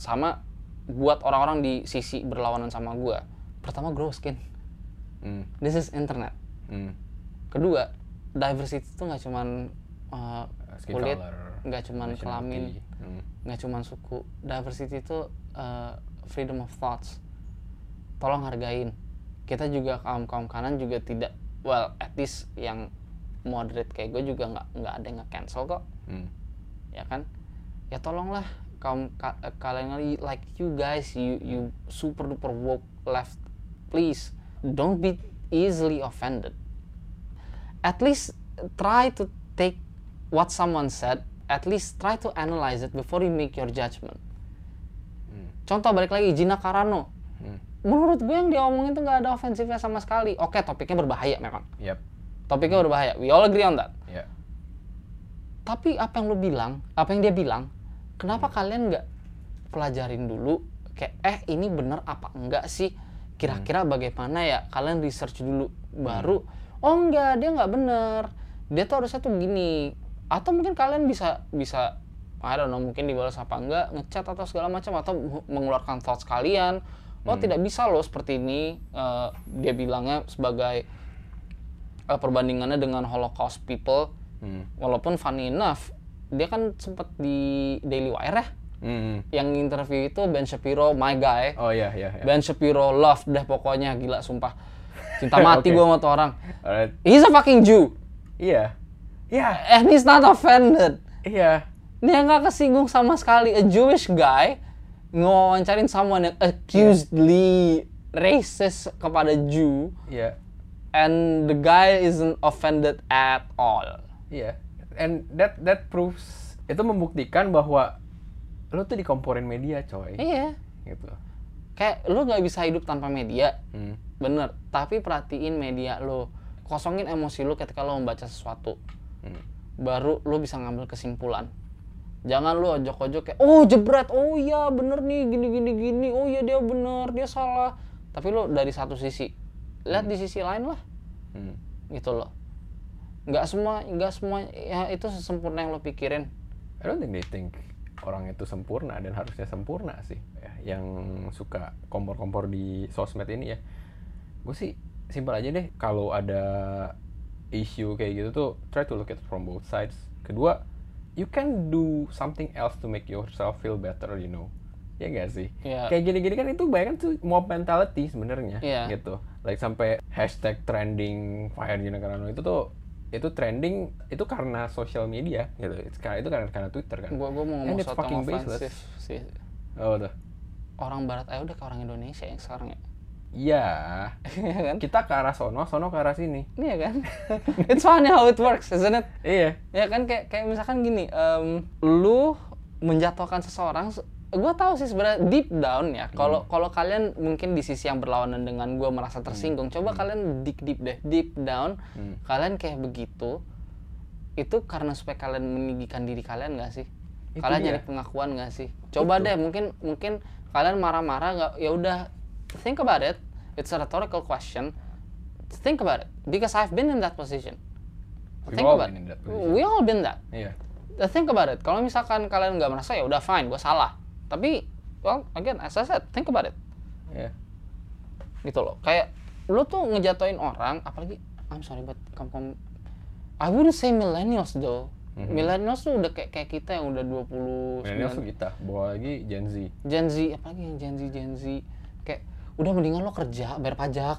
sama buat orang-orang di sisi berlawanan sama gue pertama grow skin. Hmm. this is internet. Hmm. kedua diversity itu nggak cuman uh, kulit nggak cuman kelamin Hmm. nggak cuman suku. Diversity itu uh, freedom of thoughts tolong hargain kita juga kaum kaum kanan juga tidak well at least yang moderate kayak gue juga nggak nggak ada yang nge-cancel kok Hmm. ya kan ya tolonglah kaum ka- eh, kalian li- like you guys you you super duper woke left please don't be easily offended at least try to take what someone said at least try to analyze it before you make your judgment Hmm. contoh balik lagi Gina Carano Hmm. Menurut gue yang dia omongin itu nggak ada ofensifnya sama sekali. Oke topiknya berbahaya memang. Yep. topiknya berbahaya. We all agree on that. Ya. tapi apa yang lu bilang apa yang dia bilang kenapa kalian nggak pelajarin dulu? Kayak eh ini bener apa enggak sih? Kira-kira bagaimana ya? Kalian research dulu. Baru oh enggak dia nggak bener. Dia tuh harusnya tuh gini. Atau mungkin kalian bisa bisa I don't know mungkin dibalas apa enggak ngechat atau segala macam atau mengeluarkan thoughts kalian oh tidak bisa loh seperti ini Eh, dia bilangnya sebagai eh, perbandingannya dengan Holocaust people Hmm. walaupun funny enough dia kan sempat di Daily Wire ya Hmm. yang interview itu Ben Shapiro my guy Oh iya iya. iya. Ben Shapiro love deh pokoknya gila sumpah cinta mati Oke. gua sama tuh orang Alright. he's a fucking Jew Iya. Iya. and he's not offended Iya. dia nggak kesinggung sama sekali a Jewish guy ngewawancarin someone yang accusedly racist kepada Jew Iya. and the guy isn't offended at all Iya. And that that proves itu membuktikan bahwa lo tuh dikomporin media, coy. iya Gitu. kayak lu nggak bisa hidup tanpa media Hmm. bener tapi perhatiin media lo kosongin emosi lu ketika lo membaca sesuatu Hmm. baru lu bisa ngambil kesimpulan jangan lu ojok-ojok kayak oh jebret oh iya bener nih gini gini gini oh iya dia bener dia salah tapi lu dari satu sisi lihat di sisi lain lah Hmm. gitu loh nggak semua nggak semua ya itu sesempurna yang lo pikirin I don't think they think orang itu sempurna dan harusnya sempurna sih. Ya, yang suka kompor-kompor di sosmed ini ya. Gue sih simpel aja deh. Kalau ada isu kayak gitu tuh, try to look at from both sides. Kedua, you can do something else to make yourself feel better, you know. Ya gak sih? Iya. Kayak gini-gini kan itu banyak kan tuh mob mentality sebenarnya Iya. gitu. Like sampai hashtag trending fire Gina Carano itu tuh itu trending itu karena social media gitu. Karena itu karena karena Twitter kan. gua gua mau ngomong sesuatu fucking baseless. sih Oh tuh. orang barat aja udah ke orang Indonesia yang sekarang ya Iya. Iya kan Kita ke arah sono, sono ke arah sini. iya kan it's funny how it works isn't it Iya. ya kan kayak kayak misalkan gini em, lu menjatuhkan seseorang gue tahu sih sebenarnya deep down ya kalau kalau kalian mungkin di sisi yang berlawanan dengan gue merasa tersinggung coba kalian deep deep deh deep down Hmm. kalian kayak begitu itu karena supaya kalian meninggikan diri kalian nggak sih Itu kalian dia. nyari pengakuan nggak sih coba deh mungkin mungkin kalian marah-marah nggak ya udah think about it it's a rhetorical question think about it because I've been in that position We've think all about been in it. that position. we all been that Iya. Uh, think about it. Kalau misalkan kalian nggak merasa ya udah fine, gue salah. Tapi, well, again, as I said, think about it. Iya. Gitu loh. Kayak lu tuh ngejatoin orang, apalagi, I'm sorry but kamu kamu, I wouldn't say millennials though. Mhm. Millennials tuh udah kayak kayak kita yang udah 20 Millennials tuh kita, bawa lagi Gen Z. Gen Z, apalagi yang Gen Z Gen Z udah mendingan lo kerja bayar pajak.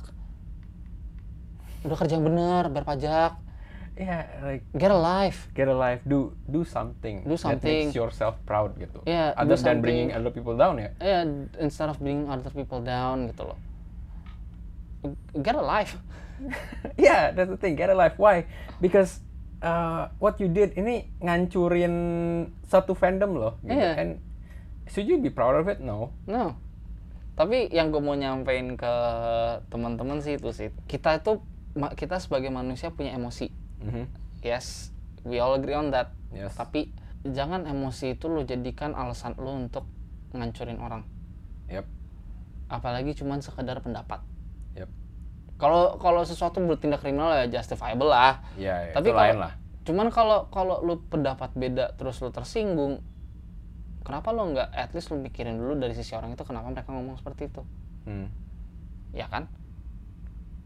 Udah kerja yang bener, bayar pajak. Iya, like Get a life. get a life, do do something. Do that something. makes yourself proud gitu. Do Other than something. bringing other people down ya. ya instead of bringing other people down gitu loh get a life yeah, that's the thing. Get a life. Why? Because uh, what you did ini ngancurin satu fandom loh. Gitu. Iya. And should you be proud of it? No. no tapi yang gue mau nyampein ke teman-teman sih itu sih kita itu kita sebagai manusia punya emosi Mhm. yes we all agree on that Yes. tapi jangan emosi itu lo jadikan alasan lo untuk ngancurin orang Yep. apalagi cuman sekedar pendapat Yep. kalau kalau sesuatu bertindak kriminal ya justifiable lah Ya, Tapi itu kalau- lain lah. cuman kalau kalau lu pendapat beda terus lu tersinggung kenapa lo nggak at least lu mikirin dulu dari sisi orang itu kenapa mereka ngomong seperti itu Hmm. ya kan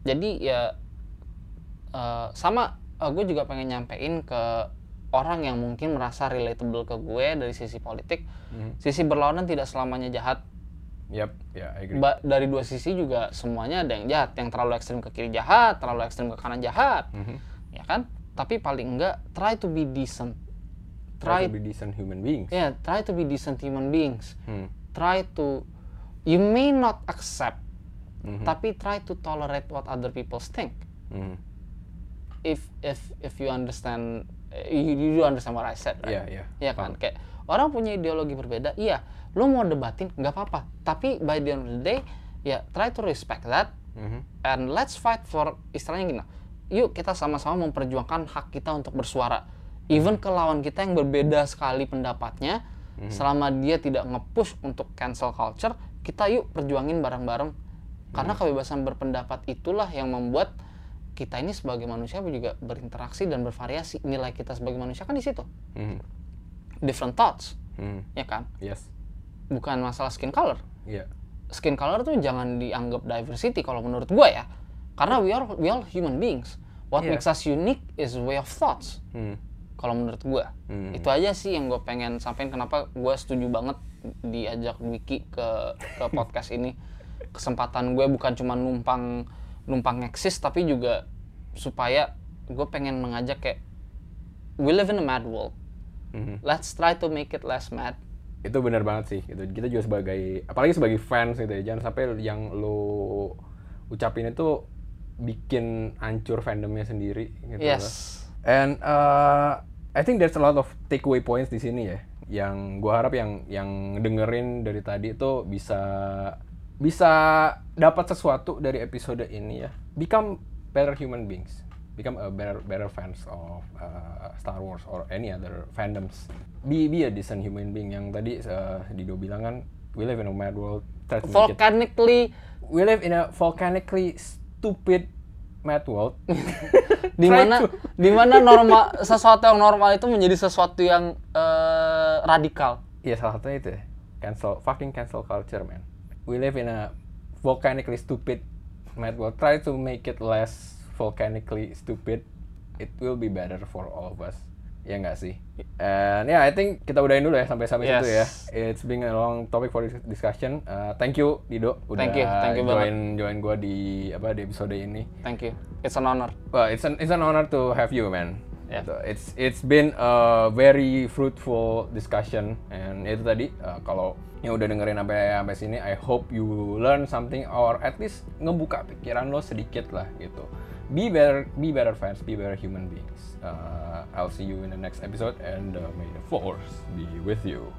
jadi ya eh, sama gue juga pengen nyampein ke orang yang mungkin merasa relatable ke gue dari sisi politik Mhm. sisi berlawanan tidak selamanya jahat Yep. Ya, I agree. Ba- dari dua sisi juga semuanya ada yang jahat yang terlalu ekstrim ke kiri jahat terlalu ekstrim ke kanan jahat Mhm. ya kan tapi paling enggak try to be decent Try try to be decent human beings. yeah try to be decent human beings Hmm. try to you may not accept Mhm. tapi try to tolerate what other people think Mhm. if if if you understand you, you do understand what I said right Iya, iya. Iya kan Paham. kayak orang punya ideologi berbeda iya lo mau debatin nggak apa-apa tapi by the end of the day ya try to respect that Mhm. and let's fight for istilahnya gini yuk kita sama-sama memperjuangkan hak kita untuk bersuara even ke lawan kita yang berbeda sekali pendapatnya selama dia tidak nge-push untuk cancel culture kita yuk perjuangin bareng-bareng karena kebebasan berpendapat itulah yang membuat kita ini sebagai manusia juga berinteraksi dan bervariasi nilai kita sebagai manusia kan di situ Mhm. different thoughts Mhm. ya kan Yes. bukan masalah skin color Iya. skin color tuh jangan dianggap diversity kalau menurut gue ya karena we are we are human beings what Iya. makes us unique is way of thoughts Hmm. Kalau menurut gue Hmm. itu aja sih yang gue pengen sampaikan kenapa gue setuju banget diajak Wiki ke ke podcast ini. Kesempatan gue bukan cuma numpang numpang eksis tapi juga supaya gue pengen mengajak kayak we live in a mad world. Mhm. let's try to make it less mad. Itu benar banget sih. Gitu kita juga sebagai apalagi sebagai fans gitu ya. Jangan sampai yang lo ucapin itu bikin hancur fandomnya sendiri gitu loh. yes and uh, I think there's a lot of takeaway points di sini ya yang gua harap yang yang dengerin dari tadi itu bisa bisa dapat sesuatu dari episode ini ya. Become better human beings. Become a better better fans of uh, Star Wars or any other fandoms. Be be a decent human being. Yang tadi uh, Dido bilang kan we live in a mad world. Volcanically. We live in a volcanically stupid mad world di mana di mana normal sesuatu yang normal itu menjadi sesuatu yang eh, radikal Iya salah satunya itu ya. Cancel, fucking cancel culture man. We live in a volcanically stupid mad world. Try to make it less volcanically stupid. It will be better for all of us. Ya nggak sih? And yeah, I think kita udahin dulu ya sampai sampai situ ya. Yes. It's been a long topic for dis- discussion. Uh, thank you Dido udah Thank you, thank you join join gua di apa di episode ini. thank you it's an honor Well, it's an it's an honor to have you, man. Yeah. Gitu. It's it's been a very fruitful discussion and itu tadi uh, kalau yang udah dengerin sampai sampai sini, I hope you learn something or at least ngebuka pikiran lo sedikit lah gitu. Be better, be better fans, be better human beings. Uh, I'll see you in the next episode and uh, may the force be with you.